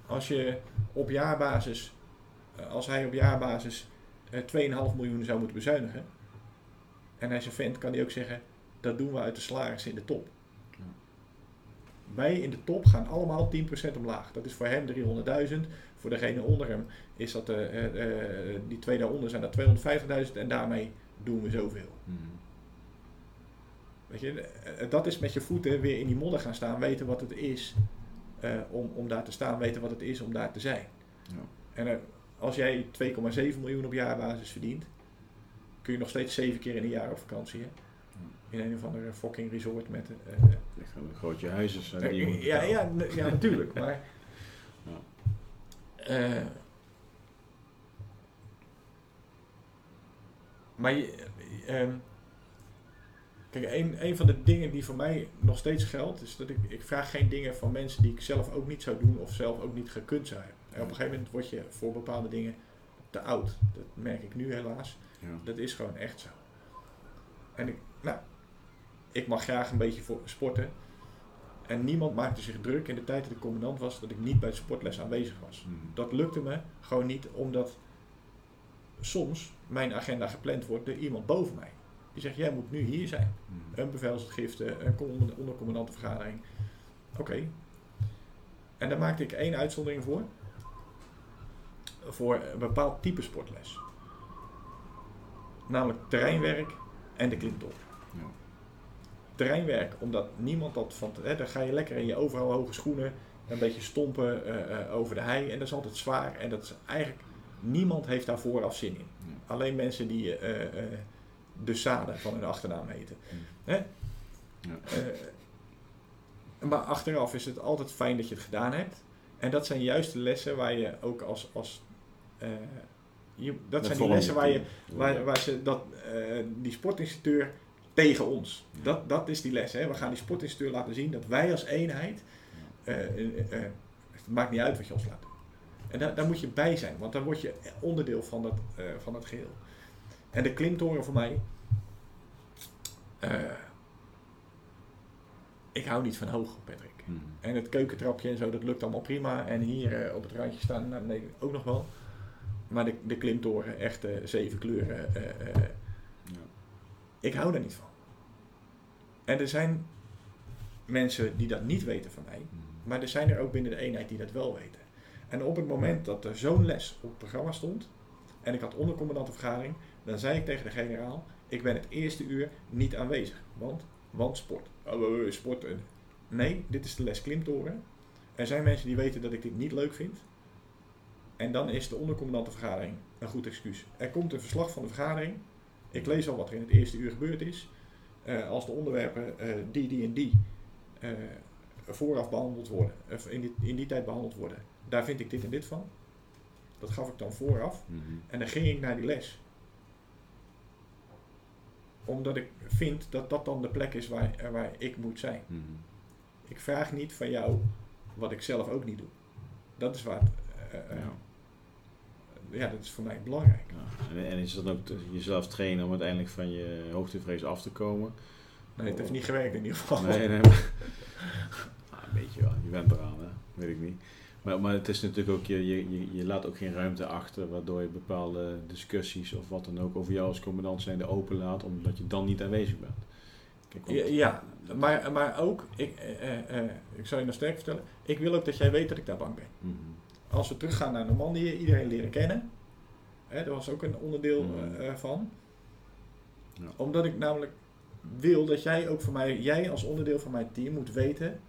Als je op jaarbasis, als hij op jaarbasis 2,5 miljoen zou moeten bezuinigen, en hij is een vent, kan hij ook zeggen, dat doen we uit de salaris in de top wij in de top gaan allemaal 10% omlaag. Dat is voor hem 300.000. Voor degene onder hem is dat, uh, uh, die twee daaronder zijn dat 250.000 en daarmee doen we zoveel. Mm. Weet je, dat is met je voeten weer in die modder gaan staan, weten wat het is om, om daar te staan, weten wat het is om daar te zijn. Ja. En als jij 2,7 miljoen op jaarbasis verdient, kun je nog steeds zeven keer in een jaar op vakantie. Hè? In een of andere fucking resort met... Uh, een grootje huizen zijn die ja, ja, ja, natuurlijk, maar... (laughs) Ja. Uh, maar je, uh, kijk, een, een van de dingen die voor mij nog steeds geldt, is dat ik, ik vraag geen dingen van mensen die ik zelf ook niet zou doen of zelf ook niet gekund zou hebben. En op een gegeven moment word je voor bepaalde dingen te oud. Dat merk ik nu helaas. Ja. Dat is gewoon echt zo. En ik, nou, ik mag graag een beetje voor sporten. En niemand maakte zich druk in de tijd dat ik commandant was dat ik niet bij de sportles aanwezig was. Hmm. Dat lukte me gewoon niet omdat soms mijn agenda gepland wordt door iemand boven mij. Die zegt, jij moet nu hier zijn. Hmm. Een bevelsgifte, een ondercommandantenvergadering. Oké. En daar maakte ik één uitzondering voor. Voor een bepaald type sportles. Namelijk terreinwerk en de klimtoren terreinwerk, omdat niemand dat van. Hè, dan ga je lekker in je overal hoge schoenen, een beetje stompen uh, uh, over de hei en dat is altijd zwaar. En dat is eigenlijk. Niemand heeft daar vooraf zin in. Alleen mensen die uh, de Sade van hun achternaam heten. Hè? Ja. maar achteraf is het altijd fijn dat je het gedaan hebt. En dat zijn juist de lessen waar je ook als. als je, dat zijn die lessen waar, je, waar, waar ze dat, die sportinstructeur tegen ons. Dat, dat is die les. Hè. We gaan die sportinstructeur laten zien dat wij als eenheid, uh, het maakt niet uit wat je ons laat doen. En daar, daar moet je bij zijn, want dan word je onderdeel van dat, van dat geheel. En de klimtoren voor mij, ik hou niet van hoog, Patrick. Hmm. En het keukentrapje en zo, dat lukt allemaal prima. En hier op het randje staan, nou, nee, ook nog wel. Maar de, de klimtoren, echt zeven kleuren ik hou daar niet van. En er zijn mensen die dat niet weten van mij, hmm. maar er zijn er ook binnen de eenheid die dat wel weten. En op het moment dat er zo'n les op het programma stond en ik had ondercommandantenvergadering, dan zei ik tegen de generaal: Ik ben het eerste uur niet aanwezig. Want, want sport. Oh, oh, oh sport. Nee, dit is de les klimtoren. Er zijn mensen die weten dat ik dit niet leuk vind. En dan is de ondercommandantenvergadering een goed excuus. Er komt een verslag van de vergadering ik lees al wat er in het eerste uur gebeurd is. Uh, als de onderwerpen uh, die, die en die uh, vooraf behandeld worden, of in die, in die tijd behandeld worden. Daar vind ik dit en dit van. Dat gaf ik dan vooraf. Mhm. En dan ging ik naar die les. Omdat ik vind dat dat dan de plek is waar, eh, waar ik moet zijn. Mhm. Ik vraag niet van jou wat ik zelf ook niet doe. Dat is waar het, eh, eh, Ja. Ja, dat is voor mij belangrijk. Ja. En, en is dat ook jezelf trainen om uiteindelijk van je hoogtevrees af te komen? Nee, het heeft niet gewerkt in ieder geval. Nee, nee, (laughs) maar... Ah, een beetje wel, je bent eraan, hè? weet ik niet. Maar, maar het is natuurlijk ook, je, je, je, je laat ook geen ruimte achter waardoor je bepaalde discussies of wat dan ook over jou als commandant zijnde openlaat, omdat je dan niet aanwezig bent. Kijk, want- Ja, ja, maar, maar ook, ik, eh, eh, eh, ik zal je nog sterk vertellen, ik wil ook dat jij weet dat ik daar bang ben. Mhm. Als we teruggaan naar Normandië, iedereen leren kennen. Hè, dat was ook een onderdeel Mhm. eh, eh, van. Ja. Omdat ik namelijk wil dat jij ook voor mij, jij als onderdeel van mijn team moet weten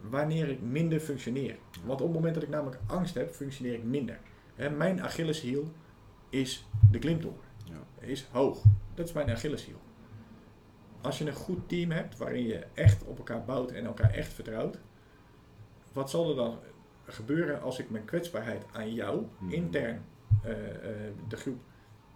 wanneer ik minder functioneer. Want op het moment dat ik namelijk angst heb, functioneer ik minder. Hè, mijn Achilleshiel is de klimtoren. Ja. Is hoog. Dat is mijn Achilleshiel. Als je een goed team hebt waarin je echt op elkaar bouwt en elkaar echt vertrouwt, wat zal er dan gebeuren als ik mijn kwetsbaarheid aan jou, Mhm. intern, eh, eh, de groep,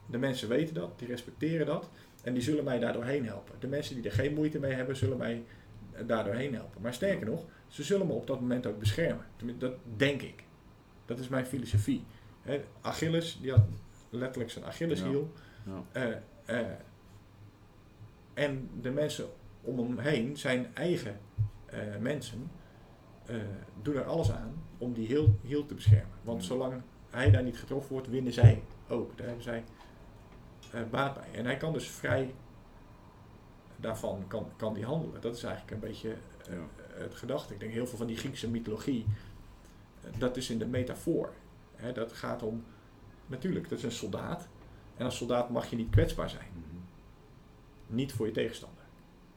de mensen weten dat, die respecteren dat en die zullen mij daardoor heen helpen. De mensen die er geen moeite mee hebben, zullen mij eh, daardoor heen helpen. Maar sterker nog, ze zullen me op dat moment ook beschermen. Dat denk ik. Dat is mijn filosofie. Hè, Achilles, die had letterlijk zijn Achilleshiel. Ja. En de mensen om hem heen, zijn eigen mensen, eh, doen er alles aan om die heel, heel te beschermen. Want Mm. zolang hij daar niet getroffen wordt, winnen zij ook. Daar hebben zij eh, baat bij. En hij kan dus vrij daarvan kan, kan die handelen. Dat is eigenlijk een beetje eh, Ja. het gedachte. Ik denk heel veel van die Griekse mythologie, dat is in de metafoor. Hè, dat gaat om, natuurlijk, dat is een soldaat. En als soldaat mag je niet kwetsbaar zijn. Mhm. Niet voor je tegenstander.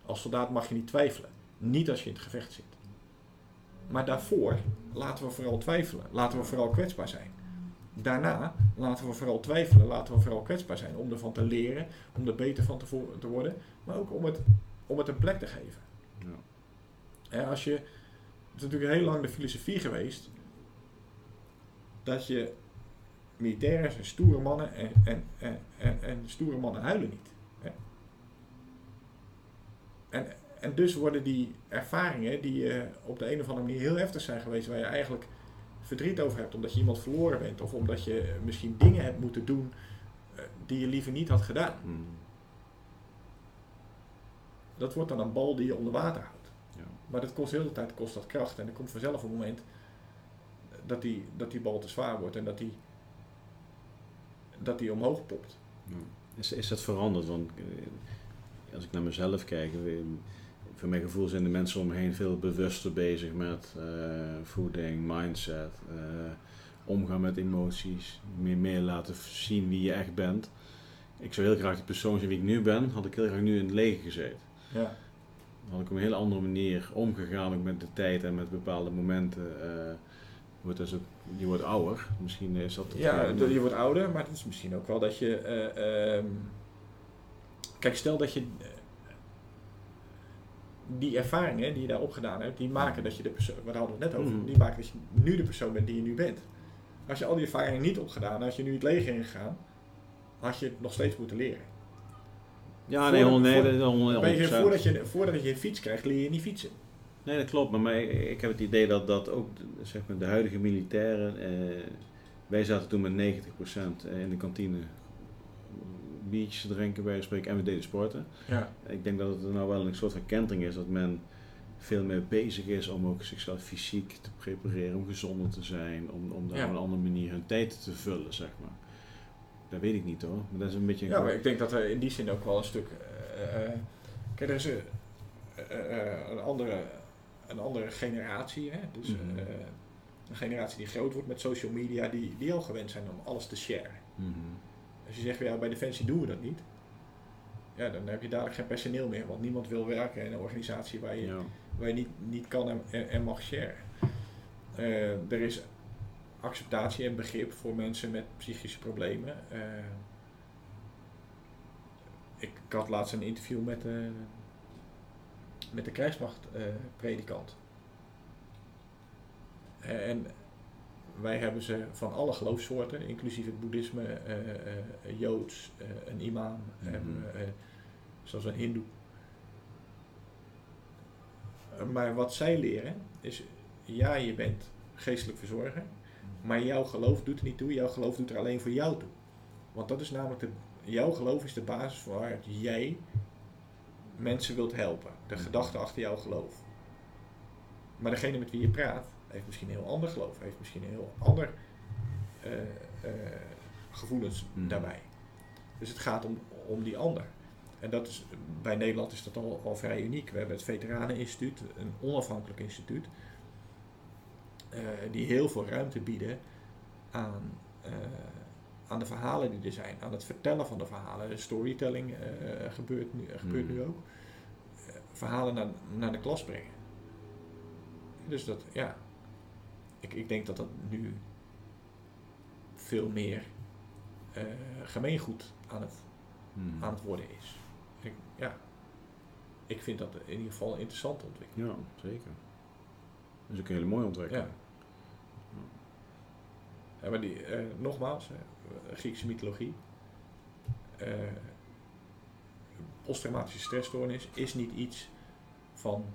Als soldaat mag je niet twijfelen. Niet als je in het gevecht zit. Maar daarvoor laten we vooral twijfelen. Laten we vooral kwetsbaar zijn. Daarna laten we vooral twijfelen. Laten we vooral kwetsbaar zijn. Om ervan te leren. Om er beter van te, worden. Maar ook om het, om het een plek te geven. Ja. Als je, het is natuurlijk heel lang de filosofie geweest dat je militairen zijn stoere mannen en, en, en, en, en stoere mannen huilen niet. Hè. En, en dus worden die ervaringen die je op de een of andere manier heel heftig zijn geweest, waar je eigenlijk verdriet over hebt omdat je iemand verloren bent of omdat je misschien dingen hebt moeten doen eh, die je liever niet had gedaan. Mhm. Dat wordt dan een bal die je onder water houdt. Ja. Maar dat kost heel de tijd kost dat kracht. En er komt vanzelf een moment dat die, dat die bal te zwaar wordt en dat die, dat die omhoog popt. Ja. Is, is dat veranderd? Want eh, als ik naar mezelf kijk, voor mijn gevoel zijn de mensen om me heen veel bewuster bezig met eh, voeding, mindset, eh, omgaan met emoties, meer, meer laten zien wie je echt bent. Ik zou heel graag die persoon zijn wie ik nu ben, had ik heel graag nu in het leger gezeten. Ja. Had ik op een hele andere manier omgegaan ook met de tijd en met bepaalde momenten. eh, wordt dus ook, je wordt ouder, misschien is dat... Ja, de- je wordt ouder, maar het is misschien ook wel dat je. eh, ehm, kijk, stel dat je. Eh, die ervaringen die je daar opgedaan hebt, die maken dat je de persoon. Waar hadden we het net over? Mhm. Die maken dat je nu de persoon bent die je nu bent. Als je al die ervaringen niet opgedaan, had je nu het leger ingegaan, had je het nog steeds moeten leren. Ja, nee, Voor- nee, voor- honderd- Weet je, 100%. voordat, je, voordat je een fiets krijgt, leer je niet fietsen. Nee, dat klopt. Maar mij, ik heb het idee dat, dat ook de- zeg maar, de huidige militairen. Eh, wij zaten toen met 90% in de kantine biertjes te drinken bij spreken en we deden sporten. Ja. Ik denk dat het nou wel een soort van kentering is dat men veel meer bezig is om ook zichzelf fysiek te prepareren, om gezonder te zijn, om, om daar Ja. op een andere manier hun tijd te vullen, zeg maar. Dat weet ik niet hoor, maar dat is een beetje een Ja, maar ik denk dat er in die zin ook wel een stuk. eh, eh, kijk, er is een, een, andere, een andere generatie. Hè? Dus Mhm. een generatie die groot wordt met social media, die, die al gewend zijn om alles te sharen. Mhm. Als je zegt, ja, bij Defensie doen we dat niet. Ja, dan heb je dadelijk geen personeel meer, want niemand wil werken in een organisatie waar je, Ja. waar je niet, niet kan en, en, en mag sharen. Eh, er is acceptatie en begrip voor mensen met psychische problemen. Eh, ik, ik had laatst een interview met, eh, met de krijgsmachtpredikant. En wij hebben ze van alle geloofssoorten, inclusief het boeddhisme, eh, joods, eh, een imam, Mhm. eh, zoals een hindoe. Maar wat zij leren is, ja, je bent geestelijk verzorger, maar jouw geloof doet er niet toe, jouw geloof doet er alleen voor jou toe. Want dat is namelijk, de, jouw geloof is de basis waaruit jij mensen wilt helpen. De gedachte achter jouw geloof. Maar degene met wie je praat, heeft misschien een heel ander geloof, heeft misschien een heel ander eh, eh, gevoelens Mhm. daarbij. Dus het gaat om, om die ander. En dat is, bij Nederland is dat al, al vrij uniek. We hebben het Veteraneninstituut, een onafhankelijk instituut, eh, die heel veel ruimte bieden aan, aan de verhalen die er zijn, aan het vertellen van de verhalen. Storytelling gebeurt, nu, gebeurt nu ook. Eh, verhalen naar, naar de klas brengen. Dus dat, ja. Ik, ik denk dat dat nu veel meer eh, gemeengoed aan het, Hmm. aan het worden is. Ik, ja. Ik vind dat in ieder geval een interessante ontwikkeling. Ja, zeker. Dat is ook een hele mooie ontwikkeling. Ja, maar die, eh, nogmaals, Griekse mythologie. eh, posttraumatische stressstoornis is niet iets van,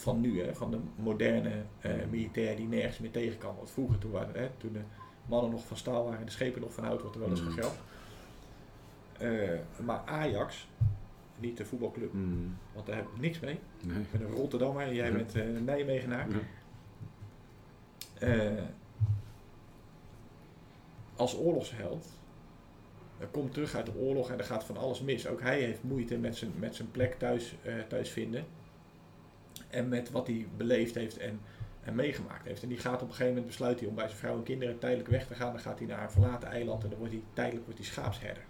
van nu, hè, van de moderne eh, militair die nergens meer tegen kan. Want vroeger, toen, waren, hè, toen de mannen nog van staal waren en de schepen nog van hout, wordt er wel eens Mm. gegrapt. Eh, maar Ajax, niet de voetbalclub, Hmm. want daar heb ik niks mee. Nee. Ik ben een Rotterdammer en jij Ja. bent eh, een Nijmegenaar. Ja. Als oorlogsheld komt terug uit de oorlog en er gaat van alles mis. Ook hij heeft moeite met zijn, met zijn plek thuis, thuis vinden. En met wat hij beleefd heeft en, en meegemaakt heeft. En die gaat op een gegeven moment besluit hij om bij zijn vrouw en kinderen tijdelijk weg te gaan. Dan gaat hij naar een verlaten eiland en dan wordt hij tijdelijk wordt hij schaapsherder.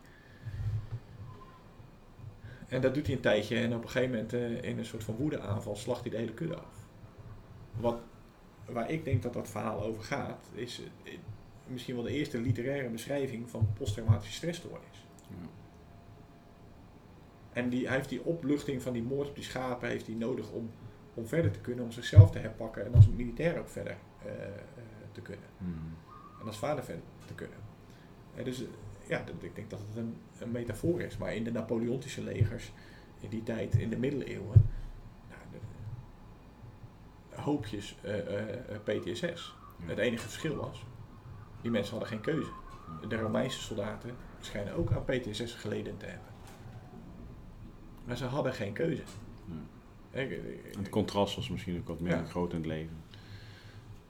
En dat doet hij een tijdje en op een gegeven moment eh, in een soort van woedeaanval slacht hij de hele kudde af. Wat, waar ik denk dat dat verhaal over gaat, is eh, misschien wel de eerste literaire beschrijving van posttraumatische stressstoornis. Ja. En die, hij heeft die opluchting van die moord op die schapen heeft hij nodig om, om verder te kunnen, om zichzelf te herpakken en als militair ook verder eh, eh, te kunnen. Hmm. En als vader verder te kunnen. En dus eh, ja, dat, ik denk dat het een, een metafoor is. Maar in de Napoleontische legers, in die tijd, in de middeleeuwen, nou, de- hoopjes eh, eh, eh, PTSS. Ja. Het enige verschil was, die mensen hadden geen keuze. De Romeinse soldaten schijnen ook aan PTSS geleden te hebben. Maar ze hadden geen keuze. Ja. Ik- ik- Het contrast was misschien ook wat minder Ja. groot in het leven.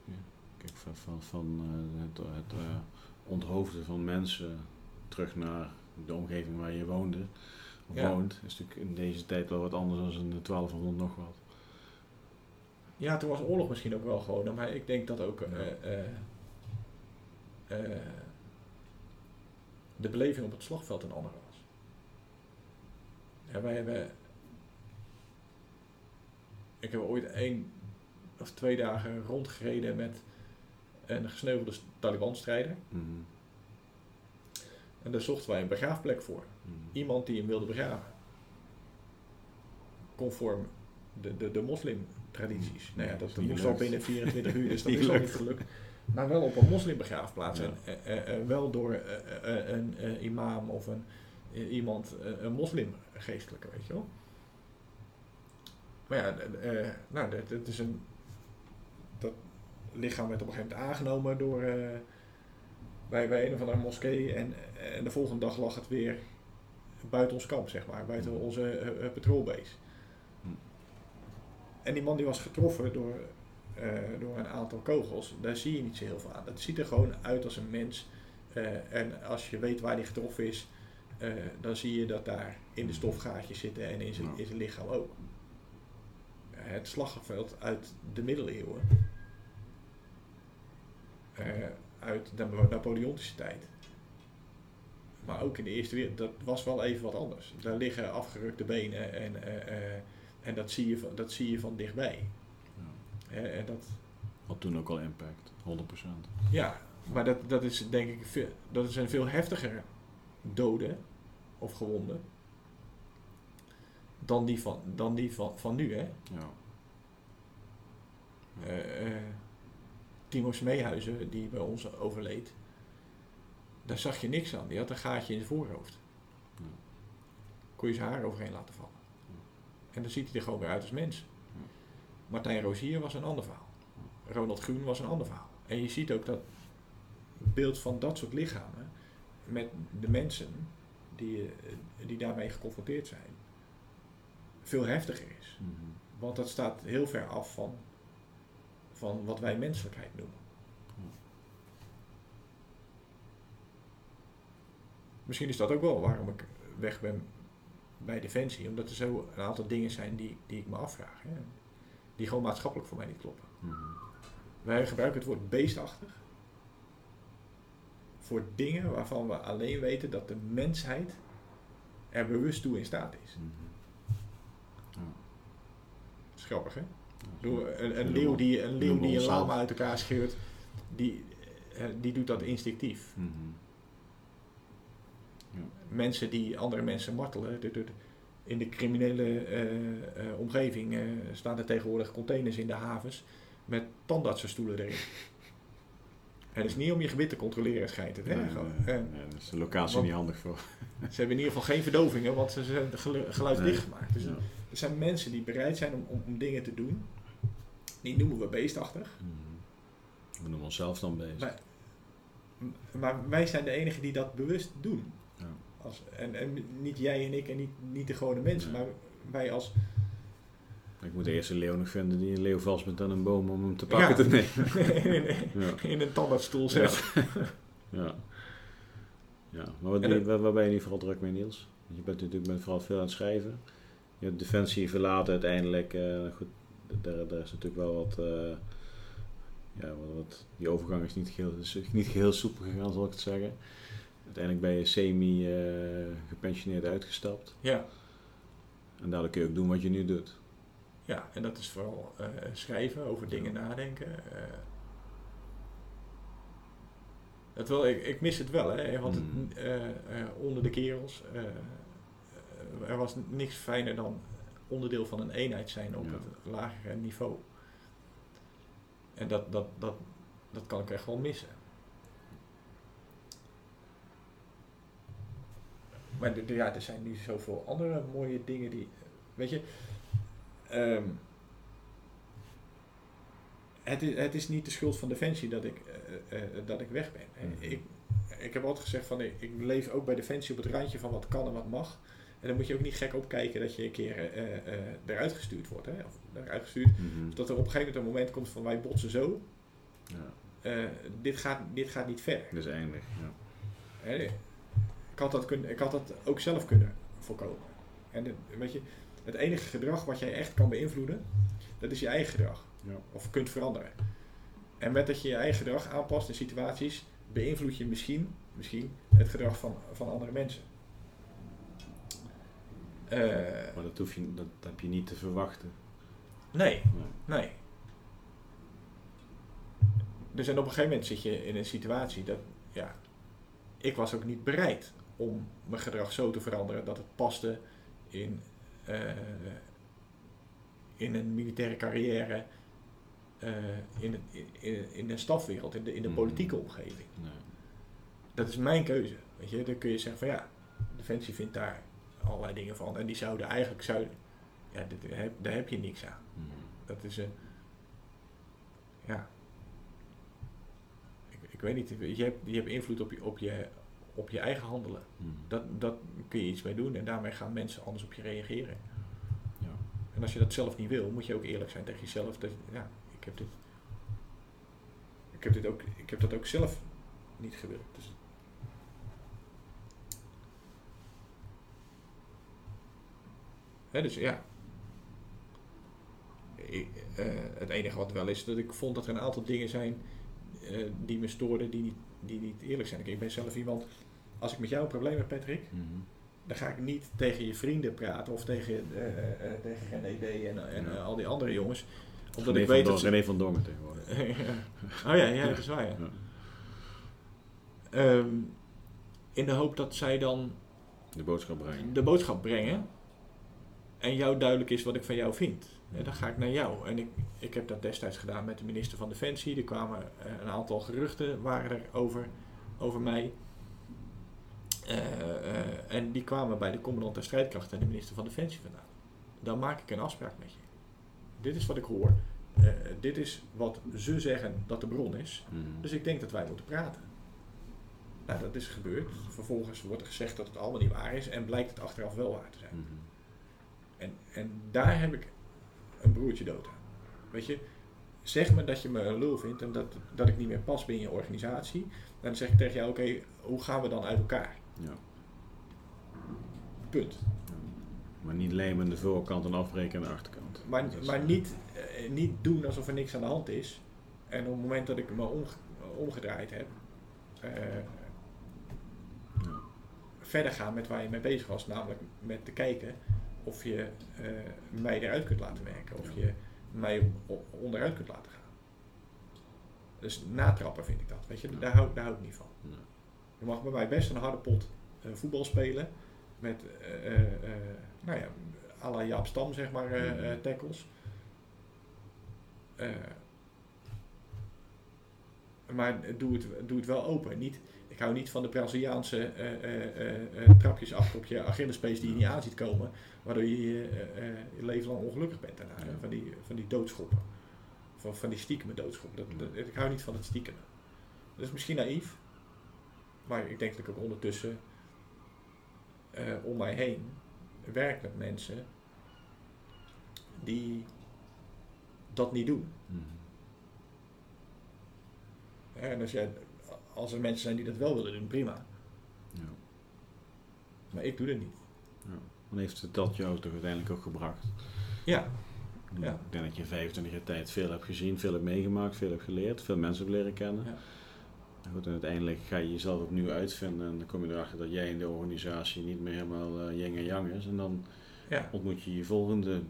Ja. Kijk, van, van, van eh, het, het eh, onthoofden van mensen terug naar de omgeving waar je woonde, of Ja. woont, is natuurlijk in deze tijd wel wat anders dan in de 1200 nog wat. Ja, toen was oorlog misschien ook wel gewoon, maar ik denk dat ook eh, de beleving op het slagveld een andere was. Ja, wij hebben. Ik heb ooit één of twee dagen rondgereden met een gesneuvelde Taliban-strijder. Mhm. En daar zochten wij een begraafplek voor. Mhm. Iemand die hem wilde begraven. Conform de, de, de moslimtradities. Nou ja, dat niet moest al binnen 24 uur, dus (laughs) dat is al niet gelukt. Maar wel op een moslimbegraafplaats. Ja. En eh, eh, eh, wel door een imam of een, iemand, een moslimgeestelijke, weet je wel. Maar ja, eh, eh, nou, dat, dat is een... Dat lichaam werd op een gegeven moment aangenomen door... eh, bij, bij een of andere moskee. En, en de volgende dag lag het weer buiten ons kamp, zeg maar. Buiten onze eh, eh, patrolbase. Hm. En die man die was getroffen door, eh, door een aantal kogels. Daar zie je niet zo heel veel aan. Het ziet er gewoon uit als een mens. Eh, en als je weet waar die getroffen is, eh, dan zie je dat daar in de stofgaatjes zitten en in zijn, Ja. in zijn lichaam ook. Het slagveld uit de middeleeuwen. Eh, uit de Napoleontische tijd. Maar ook in de Eerste Wereld, dat was wel even wat anders. Daar liggen afgerukte benen en, eh, eh, en dat, zie je van, dat zie je van dichtbij. Ja. En dat, Had toen ook al impact, 100%. ja, maar dat, dat is denk ik veel, dat is een veel heftiger doden of gewonden dan die van, dan die van, van nu. Hè? Ja. Eh, eh, Timo Smeehuizen, die bij ons overleed, daar zag je niks aan. Die had een gaatje in zijn voorhoofd. Ja. Kon je zijn haar overheen laten vallen. Ja. En dan ziet hij er gewoon weer uit als mens. Ja. Martijn Rozier was een ander verhaal. Ronald Groen was een ander verhaal. En je ziet ook dat het beeld van dat soort lichamen met de mensen die, eh, die daarmee geconfronteerd zijn, veel heftiger is. Mhm. Want dat staat heel ver af van, van wat wij menselijkheid noemen. Misschien is dat ook wel waarom ik weg ben bij Defensie. Omdat er zo een aantal dingen zijn die, die ik me afvraag. Hè. Die gewoon maatschappelijk voor mij niet kloppen. Mhm. Wij gebruiken het woord beestachtig. Voor dingen waarvan we alleen weten dat de mensheid er bewust toe in staat is. Dat is grappig, hè? Een, een leeuw die een, leeuw die een lama uit elkaar scheurt, die, eh, die doet dat instinctief. Mhm. Ja. Mensen die andere mensen martelen, de- de- de- in de criminele eh, eh, omgeving staan er tegenwoordig containers in de havens met tandartsenstoelen erin. (laughs) Het is niet om je gebit te controleren, schijnt het. Hè? Nee, Gewoon, nee, nee, daar is de locatie niet handig voor. Ze hebben in ieder geval geen verdovingen, want ze zijn gelu- geluidsdicht Nee. gemaakt. Dus Ja. Er zijn mensen die bereid zijn om, om, om dingen te doen. Die noemen we beestachtig. Mhm. We noemen onszelf dan bezig. Maar, maar wij zijn de enigen die dat bewust doen. Ja. Als, en, en niet jij en ik en niet, niet de gewone mensen, Nee. maar wij als... Ik moet eerst een leeuw nog vinden die een leeuw vastbindt aan een boom om hem te pakken Ja. te (laughs) nemen. in, Ja. in een tandartsstoel zet. (laughs) Ja. ja. Maar wat waar, waar ben je nu vooral druk mee, Niels? Want Je bent natuurlijk met vooral veel aan het schrijven. Je hebt Defensie verlaten uiteindelijk. eh, goed, daar, daar is natuurlijk wel wat... eh, ja, wat, wat- die overgang is niet geheel, niet geheel soepel gegaan, zal ik het zeggen. Uiteindelijk ben je semi-gepensioneerd uitgestapt. Ja. En daardoor kun je ook doen wat je nu doet. ja, en dat is vooral eh, schrijven, over dingen nadenken. eh. dat wel, ik, ik mis het wel, hè, want het, Mm. eh, eh, onder de kerels, eh, eh, er was niks fijner dan onderdeel van een eenheid zijn op Ja. het lagere niveau. En dat, dat, dat, dat kan ik echt wel missen. Maar ja, er zijn nu zoveel andere mooie dingen die. Weet je. ehm, het, is, het is niet de schuld van Defensie dat ik, eh, eh, dat ik weg ben. Mhm. Ik, ik heb altijd gezegd van ik, ik leef ook bij Defensie op het randje van wat kan en wat mag. En dan moet je ook niet gek opkijken dat je een keer eh, eruit gestuurd wordt. Hè? Of eruit gestuurd. Mhm. Dat er op een gegeven moment een moment komt van wij botsen zo. Ja, dit, gaat, dit gaat niet verder. dat is eindig. Ja. Ik had, dat kun, ik had dat ook zelf kunnen voorkomen. En het, weet je, het enige gedrag wat jij echt kan beïnvloeden, dat is je eigen gedrag. Ja. Of kunt veranderen. En met dat je je eigen gedrag aanpast in situaties, beïnvloed je misschien, misschien het gedrag van, van andere mensen. Eh, Maar dat, hoef je, dat heb je niet te verwachten. nee, Nee. nee. Dus en op een gegeven moment zit je in een situatie dat, ja, ik was ook niet bereid om mijn gedrag zo te veranderen dat het paste in, eh, in een militaire carrière, eh, in, in, in, de stafwereld, in de, in de Mhm. politieke omgeving. Nee. Dat is mijn keuze. Weet je, dan kun je zeggen van ja, Defensie vindt daar allerlei dingen van. En die zouden eigenlijk zouden. Ja, dit, heb, daar heb je niks aan. Mhm. Dat is een. ja. Ik, ik weet niet. Je hebt, je hebt invloed op je, op je, op je eigen handelen. Mhm. Dat, dat kun je iets mee doen en daarmee gaan mensen anders op je reageren. Ja. En als je dat zelf niet wil, moet je ook eerlijk zijn tegen jezelf. Dat, ja, ik heb dit. Ik heb, dit ook, ik heb dat ook zelf niet gewild. Dus Dus ja. Ik, eh, het enige wat wel is, dat ik vond dat er een aantal dingen zijn eh, die me stoorden, die niet, die niet eerlijk zijn. Ik ben zelf iemand, als ik met jou een probleem heb, Patrick, Mhm. dan ga ik niet tegen je vrienden praten of tegen, eh, tegen René D. en, en Ja. al die andere jongens. Omdat René ik van weet Dor- dat ze... René van Dongen tegenwoordig. (laughs) oh ja, ja, dat is waar. Ja. Ja. Ehm, in de hoop dat zij dan De boodschap brengen. de boodschap brengen en jou duidelijk is wat ik van jou vind. En dan ga ik naar jou. En ik, ik heb dat destijds gedaan met de minister van Defensie. Er kwamen eh, een aantal geruchten waren er over, over mij. Eh, eh, en die kwamen bij de commandant der strijdkrachten en de minister van Defensie vandaan. Dan maak ik een afspraak met je. Dit is wat ik hoor. Dit is wat ze zeggen dat de bron is. Mhm. Dus ik denk dat wij moeten praten. Nou, dat is gebeurd. Vervolgens wordt er gezegd dat het allemaal niet waar is en blijkt het achteraf wel waar te zijn. Mhm. En, en daar heb ik een broertje dood aan. Weet je, zeg me dat je me een lul vindt en dat, dat ik niet meer pas binnen je organisatie. Dan zeg ik tegen jou, oké, hoe gaan we dan uit elkaar? Ja. Punt. Maar niet lijmen de voorkant en afbreken aan de achterkant. Maar, is- maar niet, eh, niet doen alsof er niks aan de hand is. En op het moment dat ik me omge- omgedraaid heb, eh, Ja. verder gaan met waar je mee bezig was. Namelijk met te kijken of je eh, mij eruit kunt laten werken. Of je mij onderuit kunt laten gaan. Dus natrappen vind ik dat. Weet je? Ja. Daar, hou, daar hou ik niet van. Ja. Je mag bij mij best een harde pot eh, voetbal spelen. Met, eh, eh, nou ja, à la Jaap Stam, zeg maar, tackles. Maar doe het, doe het wel open. Niet, ik hou niet van de Braziliaanse eh, eh, eh, trapjes achter op je Achillespees die je niet aan ziet komen. Waardoor je je leven lang ongelukkig bent daarna. Ja. Van, die, van die doodschoppen. Van, van die stiekeme doodschoppen. Dat, dat- ik hou niet van het stiekem. Dat is misschien naïef. Maar ik denk dat ik ook ondertussen om mij heen werk met mensen die dat niet doen. Mhm. Hè, En als, jij, als er mensen zijn die dat wel willen doen, prima. Ja. Maar ik doe dat niet. Ja. Dan heeft dat jou toch uiteindelijk ook gebracht. Ja, Ja. Ik denk dat je in 25 jaar tijd veel hebt gezien, veel hebt meegemaakt, veel hebt geleerd, veel mensen hebt leren kennen. Ja. Goed, en uiteindelijk ga je jezelf opnieuw uitvinden en dan kom je erachter dat jij in de organisatie niet meer helemaal yin en yang is. En dan ja, ontmoet je je volgende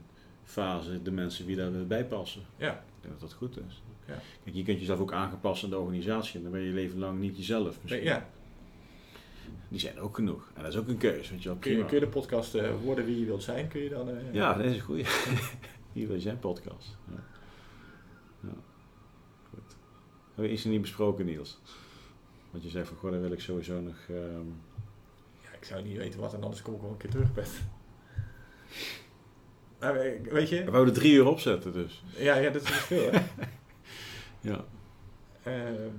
fase, de mensen die daarbij passen. ja. Ik denk dat dat goed is. Ja. Kijk, je kunt jezelf ook aangepast aan de organisatie en dan ben je je leven lang niet jezelf. Misschien. ja. Die zijn ook genoeg. En dat is ook een keuze. Weet je wel. Kun, je, kun je de podcast eh, worden wie je wilt zijn? Kun je dan... eh, Ja, dat is een goeie. (laughs) Hier wil zijn podcast. Ja. ja. Goed. Hebben we iets niet besproken, Niels? Want je zei van, goh, daar wil ik sowieso nog... ehm, Ja, ik zou niet weten wat en anders kom ik wel een keer terug, Pet. Maar, eh, weet je? We wouden drie uur opzetten, dus. Ja, ja, dat is veel, hè? (laughs) Ja. Ehm,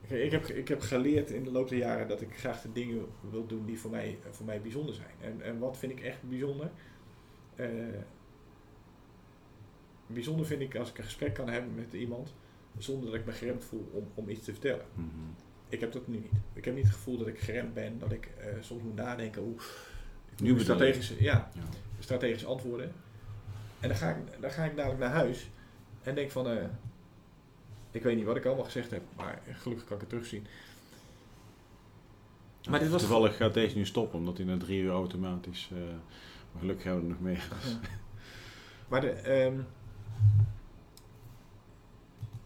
ik, ik, heb, ik heb geleerd in de loop der jaren dat ik graag de dingen wil doen die voor mij, voor mij bijzonder zijn. En, en wat vind ik echt bijzonder? Eh, bijzonder vind ik als ik een gesprek kan hebben met iemand zonder dat ik me geremd voel om, om iets te vertellen. Mhm. Ik heb dat nu niet. Ik heb niet het gevoel dat ik geremd ben, dat ik eh, soms moet nadenken hoe. Nu strategische, ja, Ja. strategisch antwoorden. En dan ga, ik, dan ga ik dadelijk naar huis en denk van, eh, ik weet niet wat ik allemaal gezegd heb, maar gelukkig kan ik het terugzien. Maar dit was- Toevallig gaat deze nu stoppen, omdat hij na drie uur automatisch... eh, maar gelukkig hebben we er nog meer. Maar de, ehm,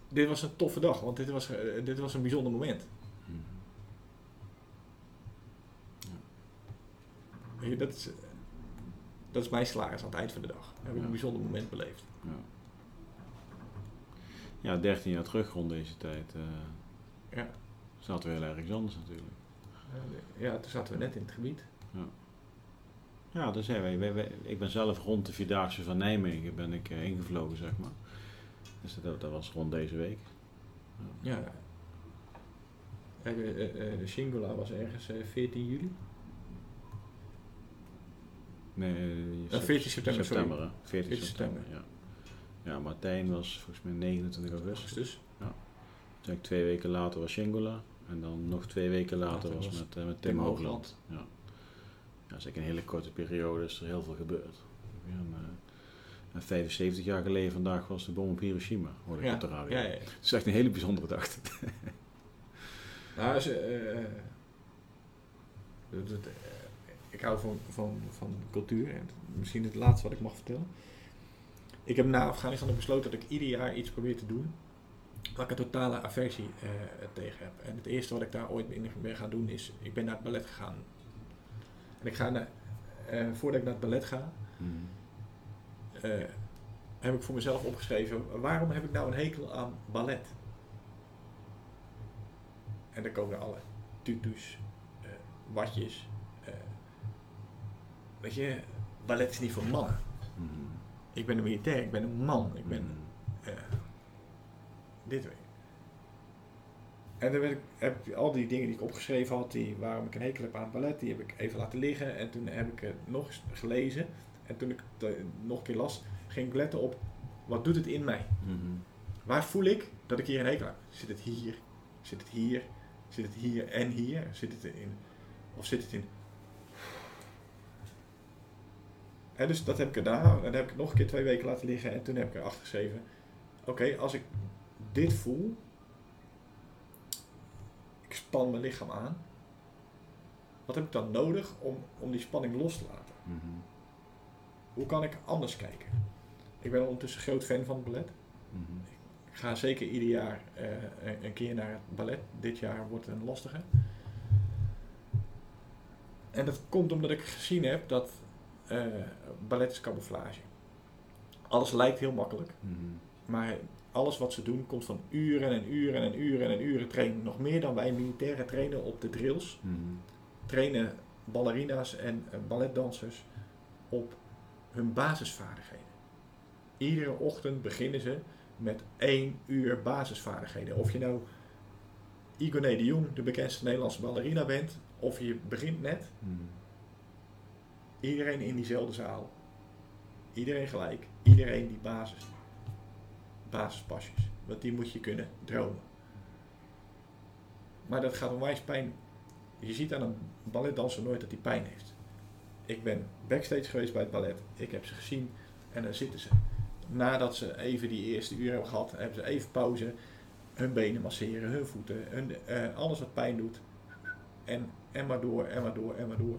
dit was een toffe dag, want dit was, eh, dit was een bijzonder moment. Mhm. Dat, is, dat is mijn salaris aan het eind van de dag. Heb ik Ja. een bijzonder moment beleefd. Ja. Ja, 13 jaar terug rond deze tijd eh Ja. zaten we heel ergens anders natuurlijk. Eh, ja, toen zaten we net in het gebied. Ja, dat zijn wij. Wij- wij- Ik ben zelf rond de Vierdaagse van Nijmegen ben ik eh, ingevlogen, zeg maar. Dus dat, dat was rond deze week. Ja. Ja, de, Singula was ergens eh, 14 juli. Nee, eh, Eh, 14 september? 14 14 september, ja. Ja, Martijn was volgens mij 29 augustus. Augustus. Toen ik twee weken later was Shingula. En dan nog twee weken later was was met, eh, met Tim Tim Hoogland. Hoogland. Ja. ja, dat is eigenlijk een hele korte periode, is er heel veel gebeurd. En, eh, en 75 jaar geleden vandaag was de bom op Hiroshima, hoorde ik Ja, op de radio. ja, ja. Het is echt een hele bijzondere dag. (laughs) Nou, ze, eh, ik hou van, van, van cultuur en misschien het laatste wat ik mag vertellen. Ik heb na Afghanistan besloten dat ik ieder jaar iets probeer te doen waar ik een totale aversie eh, tegen heb. En het eerste wat ik daar ooit in ben gaan doen is, ik ben naar het ballet gegaan. En ik ga naar, eh, voordat ik naar het ballet ga, Mhm. eh, heb ik voor mezelf opgeschreven, waarom heb ik nou een hekel aan ballet? En dan komen er alle tutus, watjes. Weet je, ballet is niet voor mannen. Mm. Ik ben een militair, ik ben een man, ik ben mm. dit weet en dan ik, heb ik al die dingen die ik opgeschreven had, die, waarom ik een hekel heb aan het ballet, die heb ik even laten liggen. En toen heb ik het nog eens gelezen. En toen ik het nog een keer las, ging ik letten op, wat doet het in mij? Mm Waar voel ik dat ik hier een hekel heb? Zit het hier? Zit het hier? Zit het hier en hier? Zit het in? Of zit het in? En dus dat heb ik gedaan. En dan heb ik het nog een keer twee weken laten liggen. En toen heb ik erachter geschreven. Oké, als ik dit voel, ik span mijn lichaam aan. Wat heb ik dan nodig om, om die spanning los te laten? Mhm. Hoe kan ik anders kijken? Ik ben ondertussen groot fan van het ballet. Mhm. Ik ga zeker ieder jaar uh, een keer naar het ballet. Dit jaar wordt het een lastige. En dat komt omdat ik gezien heb dat uh, ballet is camouflage. Alles lijkt heel makkelijk. Mhm. Maar alles wat ze doen komt van uren en uren en uren en uren trainen. Nog meer dan wij militairen trainen op de drills. Mm. Trainen ballerina's en uh, balletdansers op hun basisvaardigheden. Iedere ochtend beginnen ze met één uur basisvaardigheden. Of je nou Igoné de Jong, de bekendste Nederlandse ballerina bent, of je begint net. Mm. Iedereen in diezelfde zaal. Iedereen gelijk. Iedereen die basis basispasjes. Want die moet je kunnen dromen. Maar dat gaat onwijs pijn. Je ziet aan een balletdanser nooit dat hij pijn heeft. Ik ben backstage geweest bij het ballet. Ik heb ze gezien en dan zitten ze. Nadat ze even die eerste uur hebben gehad, hebben ze even pauze. Hun benen masseren, hun voeten, hun, uh, alles wat pijn doet. En, en maar door, en maar door, en maar door.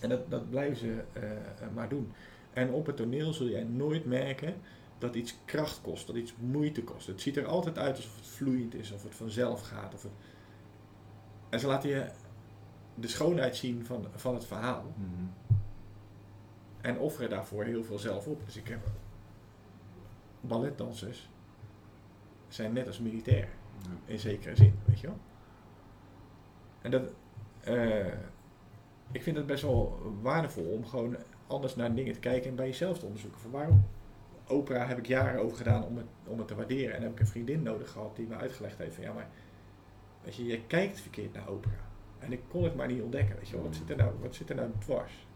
En dat, dat blijven ze uh, maar doen. En op het toneel zul jij nooit merken dat iets kracht kost, dat iets moeite kost. Het ziet er altijd uit alsof het vloeiend is, of het vanzelf gaat. Of het... En ze laten je de schoonheid zien van, van het verhaal. Mhm. En offeren daarvoor heel veel zelf op. Dus ik heb balletdansers zijn net als militair. In zekere zin, weet je wel. En dat, uh, ik vind het best wel waardevol om gewoon anders naar dingen te kijken en bij jezelf te onderzoeken. Van waarom opera heb ik jaren over gedaan om het, om het te waarderen. En heb ik een vriendin nodig gehad die me uitgelegd heeft van ja, maar weet je, je kijkt verkeerd naar opera. En ik kon het maar niet ontdekken, weet je. Wat zit er nou, wat zit er nou dwars?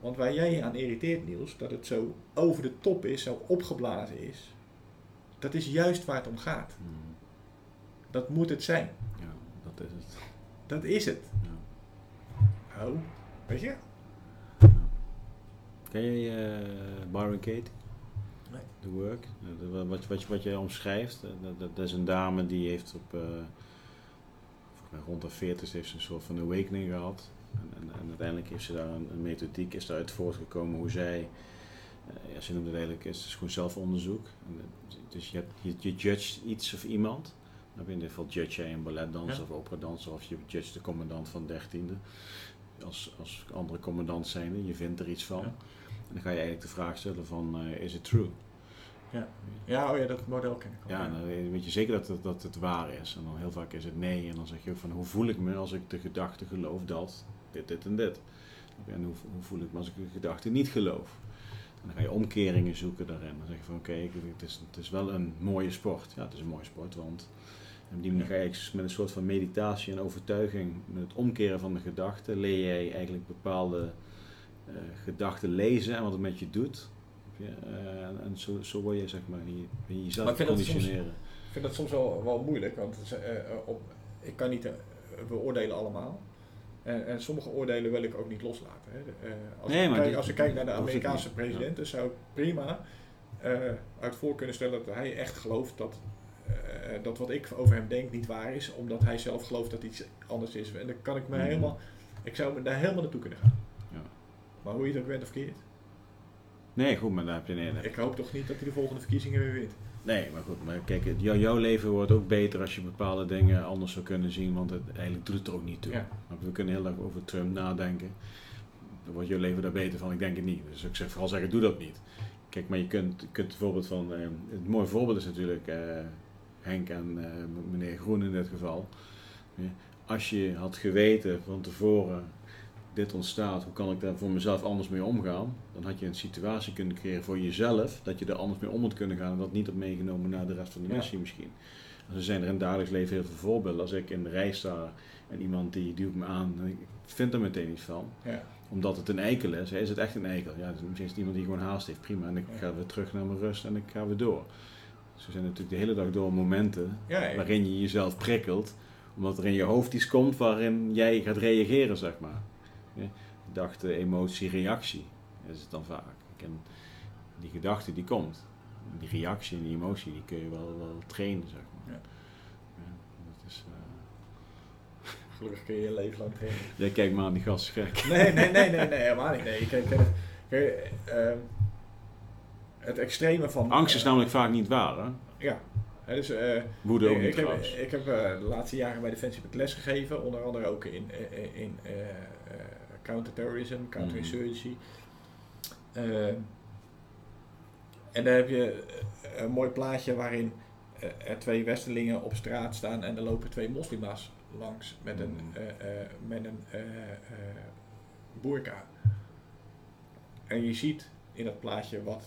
Want waar jij je aan irriteert, Niels, dat het zo over de top is, zo opgeblazen is, dat is juist waar het om gaat. Hmm. Dat moet het zijn. Ja, dat is het. Dat is het. Ja. Oh, weet je? Ken je uh, Byron Katie? Nee. The Work? Wat, wat, wat jij omschrijft, eh, dat, dat, is een dame die heeft op uh, rond de 40 heeft ze een soort van awakening gehad. En, en, en uiteindelijk heeft ze daar een, een, methodiek is eruit voortgekomen hoe zij, uh, ja, ze noemt het eigenlijk, is, is gewoon zelfonderzoek. dus je, hebt, je, je judge iets of iemand. Dan in dit geval judge jij een balletdanser ja. of operadanser of je judge de commandant van 13e. Als, als andere commandant zijnde, je vindt er iets van. En dan ga je eigenlijk de vraag stellen van, uh, is it true? Ja. ja, oh ja, dat model ken ik al. Ja, dan weet je zeker dat het, dat het waar is. En dan heel vaak is het nee. En dan zeg je ook van, hoe voel ik me als ik de gedachte geloof dat dit, dit en dit. En hoe, hoe voel ik me als ik de gedachte niet geloof. En dan ga je omkeringen zoeken daarin. Dan zeg je van, oké, het, is, het is wel een mooie sport. Ja, het is een mooie sport, want... En op die manier ga je met een soort van meditatie en overtuiging, met het omkeren van de gedachten, leer jij eigenlijk bepaalde uh, gedachten lezen en wat het met je doet. Uh, en zo, zo word je zeg maar je, jezelf maar conditioneren. ik vind dat soms wel, wel moeilijk, want uh, op, ik kan niet beoordelen allemaal. En, en, sommige oordelen wil ik ook niet loslaten. Hè. als, nee, ik kijk, als ik kijk naar de Amerikaanse president, zou ik prima uit voor kunnen stellen dat hij echt gelooft dat dat wat ik over hem denk niet waar is, omdat hij zelf gelooft dat iets anders is. En dan kan ik me mm. helemaal, ik zou me daar helemaal naartoe kunnen gaan. Maar hoe je het ook bent of keert. Nee, goed, maar daar heb je nee, Ik hoop toch niet dat hij de volgende verkiezingen weer wint. Nee, maar goed, maar kijk, jouw leven wordt ook beter als je bepaalde dingen anders zou kunnen zien, want het, eigenlijk doet het er ook niet toe. We kunnen heel erg over Trump nadenken. dan wordt je leven daar beter van. Ik denk het niet. Dus ik zeg vooral zeggen, doe dat niet. Kijk, maar je kunt, kunt bijvoorbeeld van, uh, het mooie voorbeeld is natuurlijk uh, Henk en meneer Groen in dit geval. als je had geweten van tevoren dit ontstaat, hoe kan ik daar voor mezelf anders mee omgaan? Dan had je een situatie kunnen creëren voor jezelf, dat je er anders mee om moet kunnen gaan en dat niet hebt meegenomen naar de rest van de missie misschien. Dus er zijn er in het dagelijks leven heel veel voorbeelden. Als ik in de rij sta en iemand die duwt me aan, ik vind er meteen iets van. Ja. Omdat het een eikel is. Is het echt een eikel? Ja, misschien is het iemand die gewoon haast heeft. Prima. En ik ga weer terug naar mijn rust en ik ga weer door. Dus er zijn natuurlijk de hele dag door momenten waarin je jezelf prikkelt. Omdat er in je hoofd iets komt waarin jij gaat reageren, zeg maar. Gedachte, emotie, reactie is het dan vaak. En die gedachte die komt. Die reactie en die emotie die kun je wel, wel trainen, zeg maar. Ja. ja dat is, uh... (laughs) Gelukkig kun je je leven lang trainen. Jij kijkt maar aan die gast gek. Nee, nee, nee, nee, nee, helemaal niet. Nee, kijk, kijk, kijk uh, het extreme van... Angst is namelijk vaak niet waar, hè? Ja. dus, uh, Woede ook ik, niet ik heb, ik heb de laatste jaren bij Defensie les gegeven, onder andere ook in, in, counterterrorism, counterinsurgency. Mm. Uh, en daar heb je eh, een mooi plaatje waarin eh, er twee westerlingen op straat staan en er lopen twee moslima's langs met een, uh, met een boerka. En je ziet in dat plaatje wat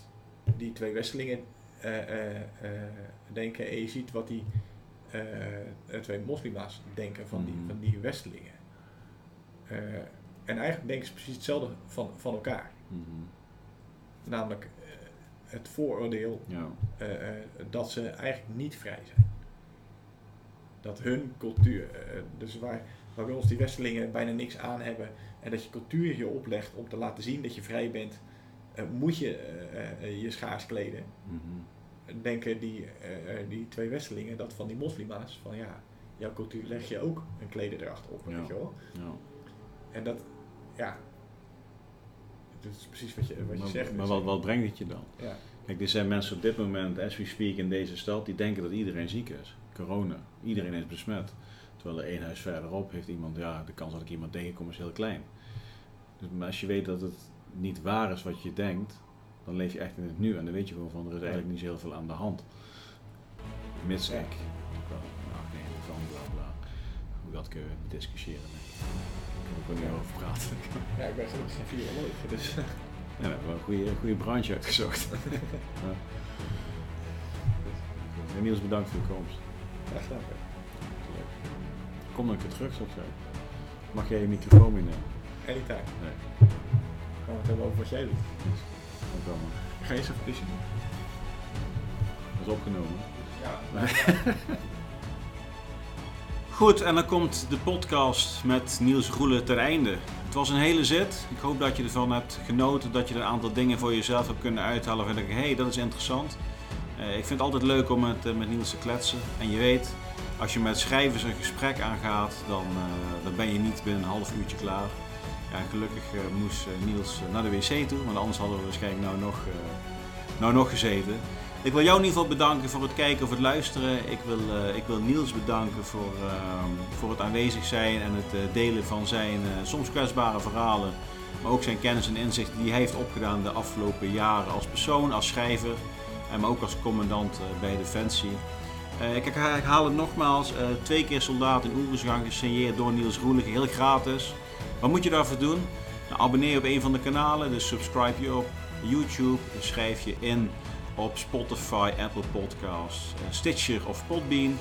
die twee westerlingen denken en je ziet wat die twee moslima's denken van, die, mm. van die westelingen. En eigenlijk denken ze precies hetzelfde van, van elkaar. Mhm. Namelijk het vooroordeel ja. dat ze eigenlijk niet vrij zijn. Dat hun cultuur, dus waar, waar we ons die Westelingen bijna niks aan hebben, en dat je cultuur je oplegt om te laten zien dat je vrij bent, moet je je schaars kleden. Mhm. Denken die, die twee Westelingen dat van die moslima's, van ja, jouw cultuur leg je ook een klederdracht op, ja. weet je wel. Ja. En dat, ja, dat is precies wat je, wat je zegt. Maar wat, wat brengt het je dan? Ja. Kijk, er zijn mensen op dit moment, as we speak, in deze stad, die denken dat iedereen ziek is. Corona. Iedereen is besmet. Terwijl er één huis verderop heeft iemand, ja, de kans dat ik iemand tegenkom is heel klein. Dus, maar als je weet dat het niet waar is wat je denkt, dan leef je echt in het nu. En dan weet je gewoon van, er is eigenlijk niet zo heel veel aan de hand. Mits ik. Nou, nee, van bla bla. Hoe dat kun je discussiëren kan ik er niet over praten. (laughs) Ja, ik ben gelukkig geen viroloog, (laughs) dus... Ja, we hebben een goede, goede branche uitgezocht. (laughs) ja. En Niels, bedankt voor je komst. Graag gedaan. Kom dan een keer terug, zou ik zeggen. Mag jij je microfoon meenemen? Anytime. Nee. Gaan we het hebben over wat jij doet. Dank wel, man. Ga eens even pissen Dat is opgenomen. Ja. (laughs) Goed, en dan komt de podcast met Niels Roelen ter einde. Het was een hele zit. Ik hoop dat je ervan hebt genoten, dat je er een aantal dingen voor jezelf hebt kunnen uithalen. En denk hé, hey, dat is interessant. Uh, ik vind het altijd leuk om met, uh, met Niels te kletsen. En je weet, als je met schrijvers een gesprek aangaat, dan, uh, dan ben je niet binnen een half uurtje klaar. Ja, gelukkig moest Niels naar de wc toe, want anders hadden we waarschijnlijk nou nog, nou nog gezeten. Ik wil jou in ieder geval bedanken voor het kijken of het luisteren. Ik wil, ik wil Niels bedanken voor, uh, voor het aanwezig zijn en het delen van zijn soms kwetsbare verhalen. Maar ook zijn kennis en inzichten die hij heeft opgedaan de afgelopen jaren als persoon, als schrijver. En maar ook als commandant bij Defensie. ik herhaal het nogmaals. twee keer soldaat in Oeruzgang gesigneerd door Niels Roelige. Heel gratis. Wat moet je daarvoor doen? Nou, abonneer je op een van de kanalen. Dus subscribe je op YouTube. schrijf je in op Spotify, Apple Podcasts, eh, Stitcher of Podbean.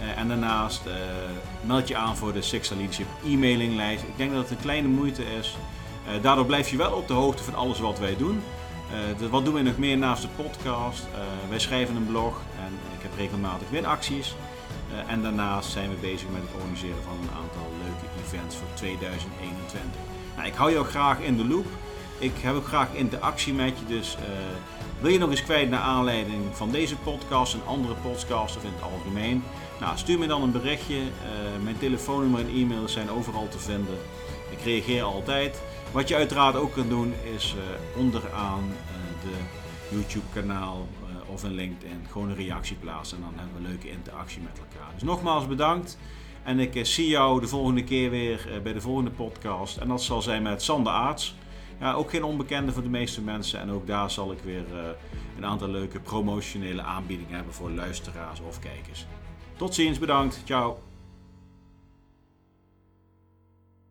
Uh, en daarnaast uh, meld je aan voor de Sixta Leadership e-mailinglijst. Ik denk dat het een kleine moeite is. Daardoor blijf je wel op de hoogte van alles wat wij doen. De, wat doen we nog meer naast de podcast? wij schrijven een blog en ik heb regelmatig winacties. en daarnaast zijn we bezig met het organiseren van een aantal events voor 2021. Nou, ik hou jou graag in de loop. Ik heb ook graag interactie met je, dus wil je nog eens kwijt naar aanleiding van deze podcast en andere podcasts of in het algemeen? Nou, stuur me dan een berichtje. Uh, mijn telefoonnummer en e-mail zijn overal te vinden. Ik reageer altijd. Wat je uiteraard ook kunt doen is uh, onderaan de YouTube kanaal of in LinkedIn gewoon een reactie plaatsen. En dan hebben we een leuke interactie met elkaar. Dus nogmaals bedankt. En ik zie jou de volgende keer weer bij de volgende podcast. En dat zal zijn met Sander Aarts. ja, ook geen onbekende voor de meeste mensen. En ook daar zal ik weer een aantal leuke promotionele aanbiedingen hebben voor luisteraars of kijkers. Tot ziens, bedankt. Ciao.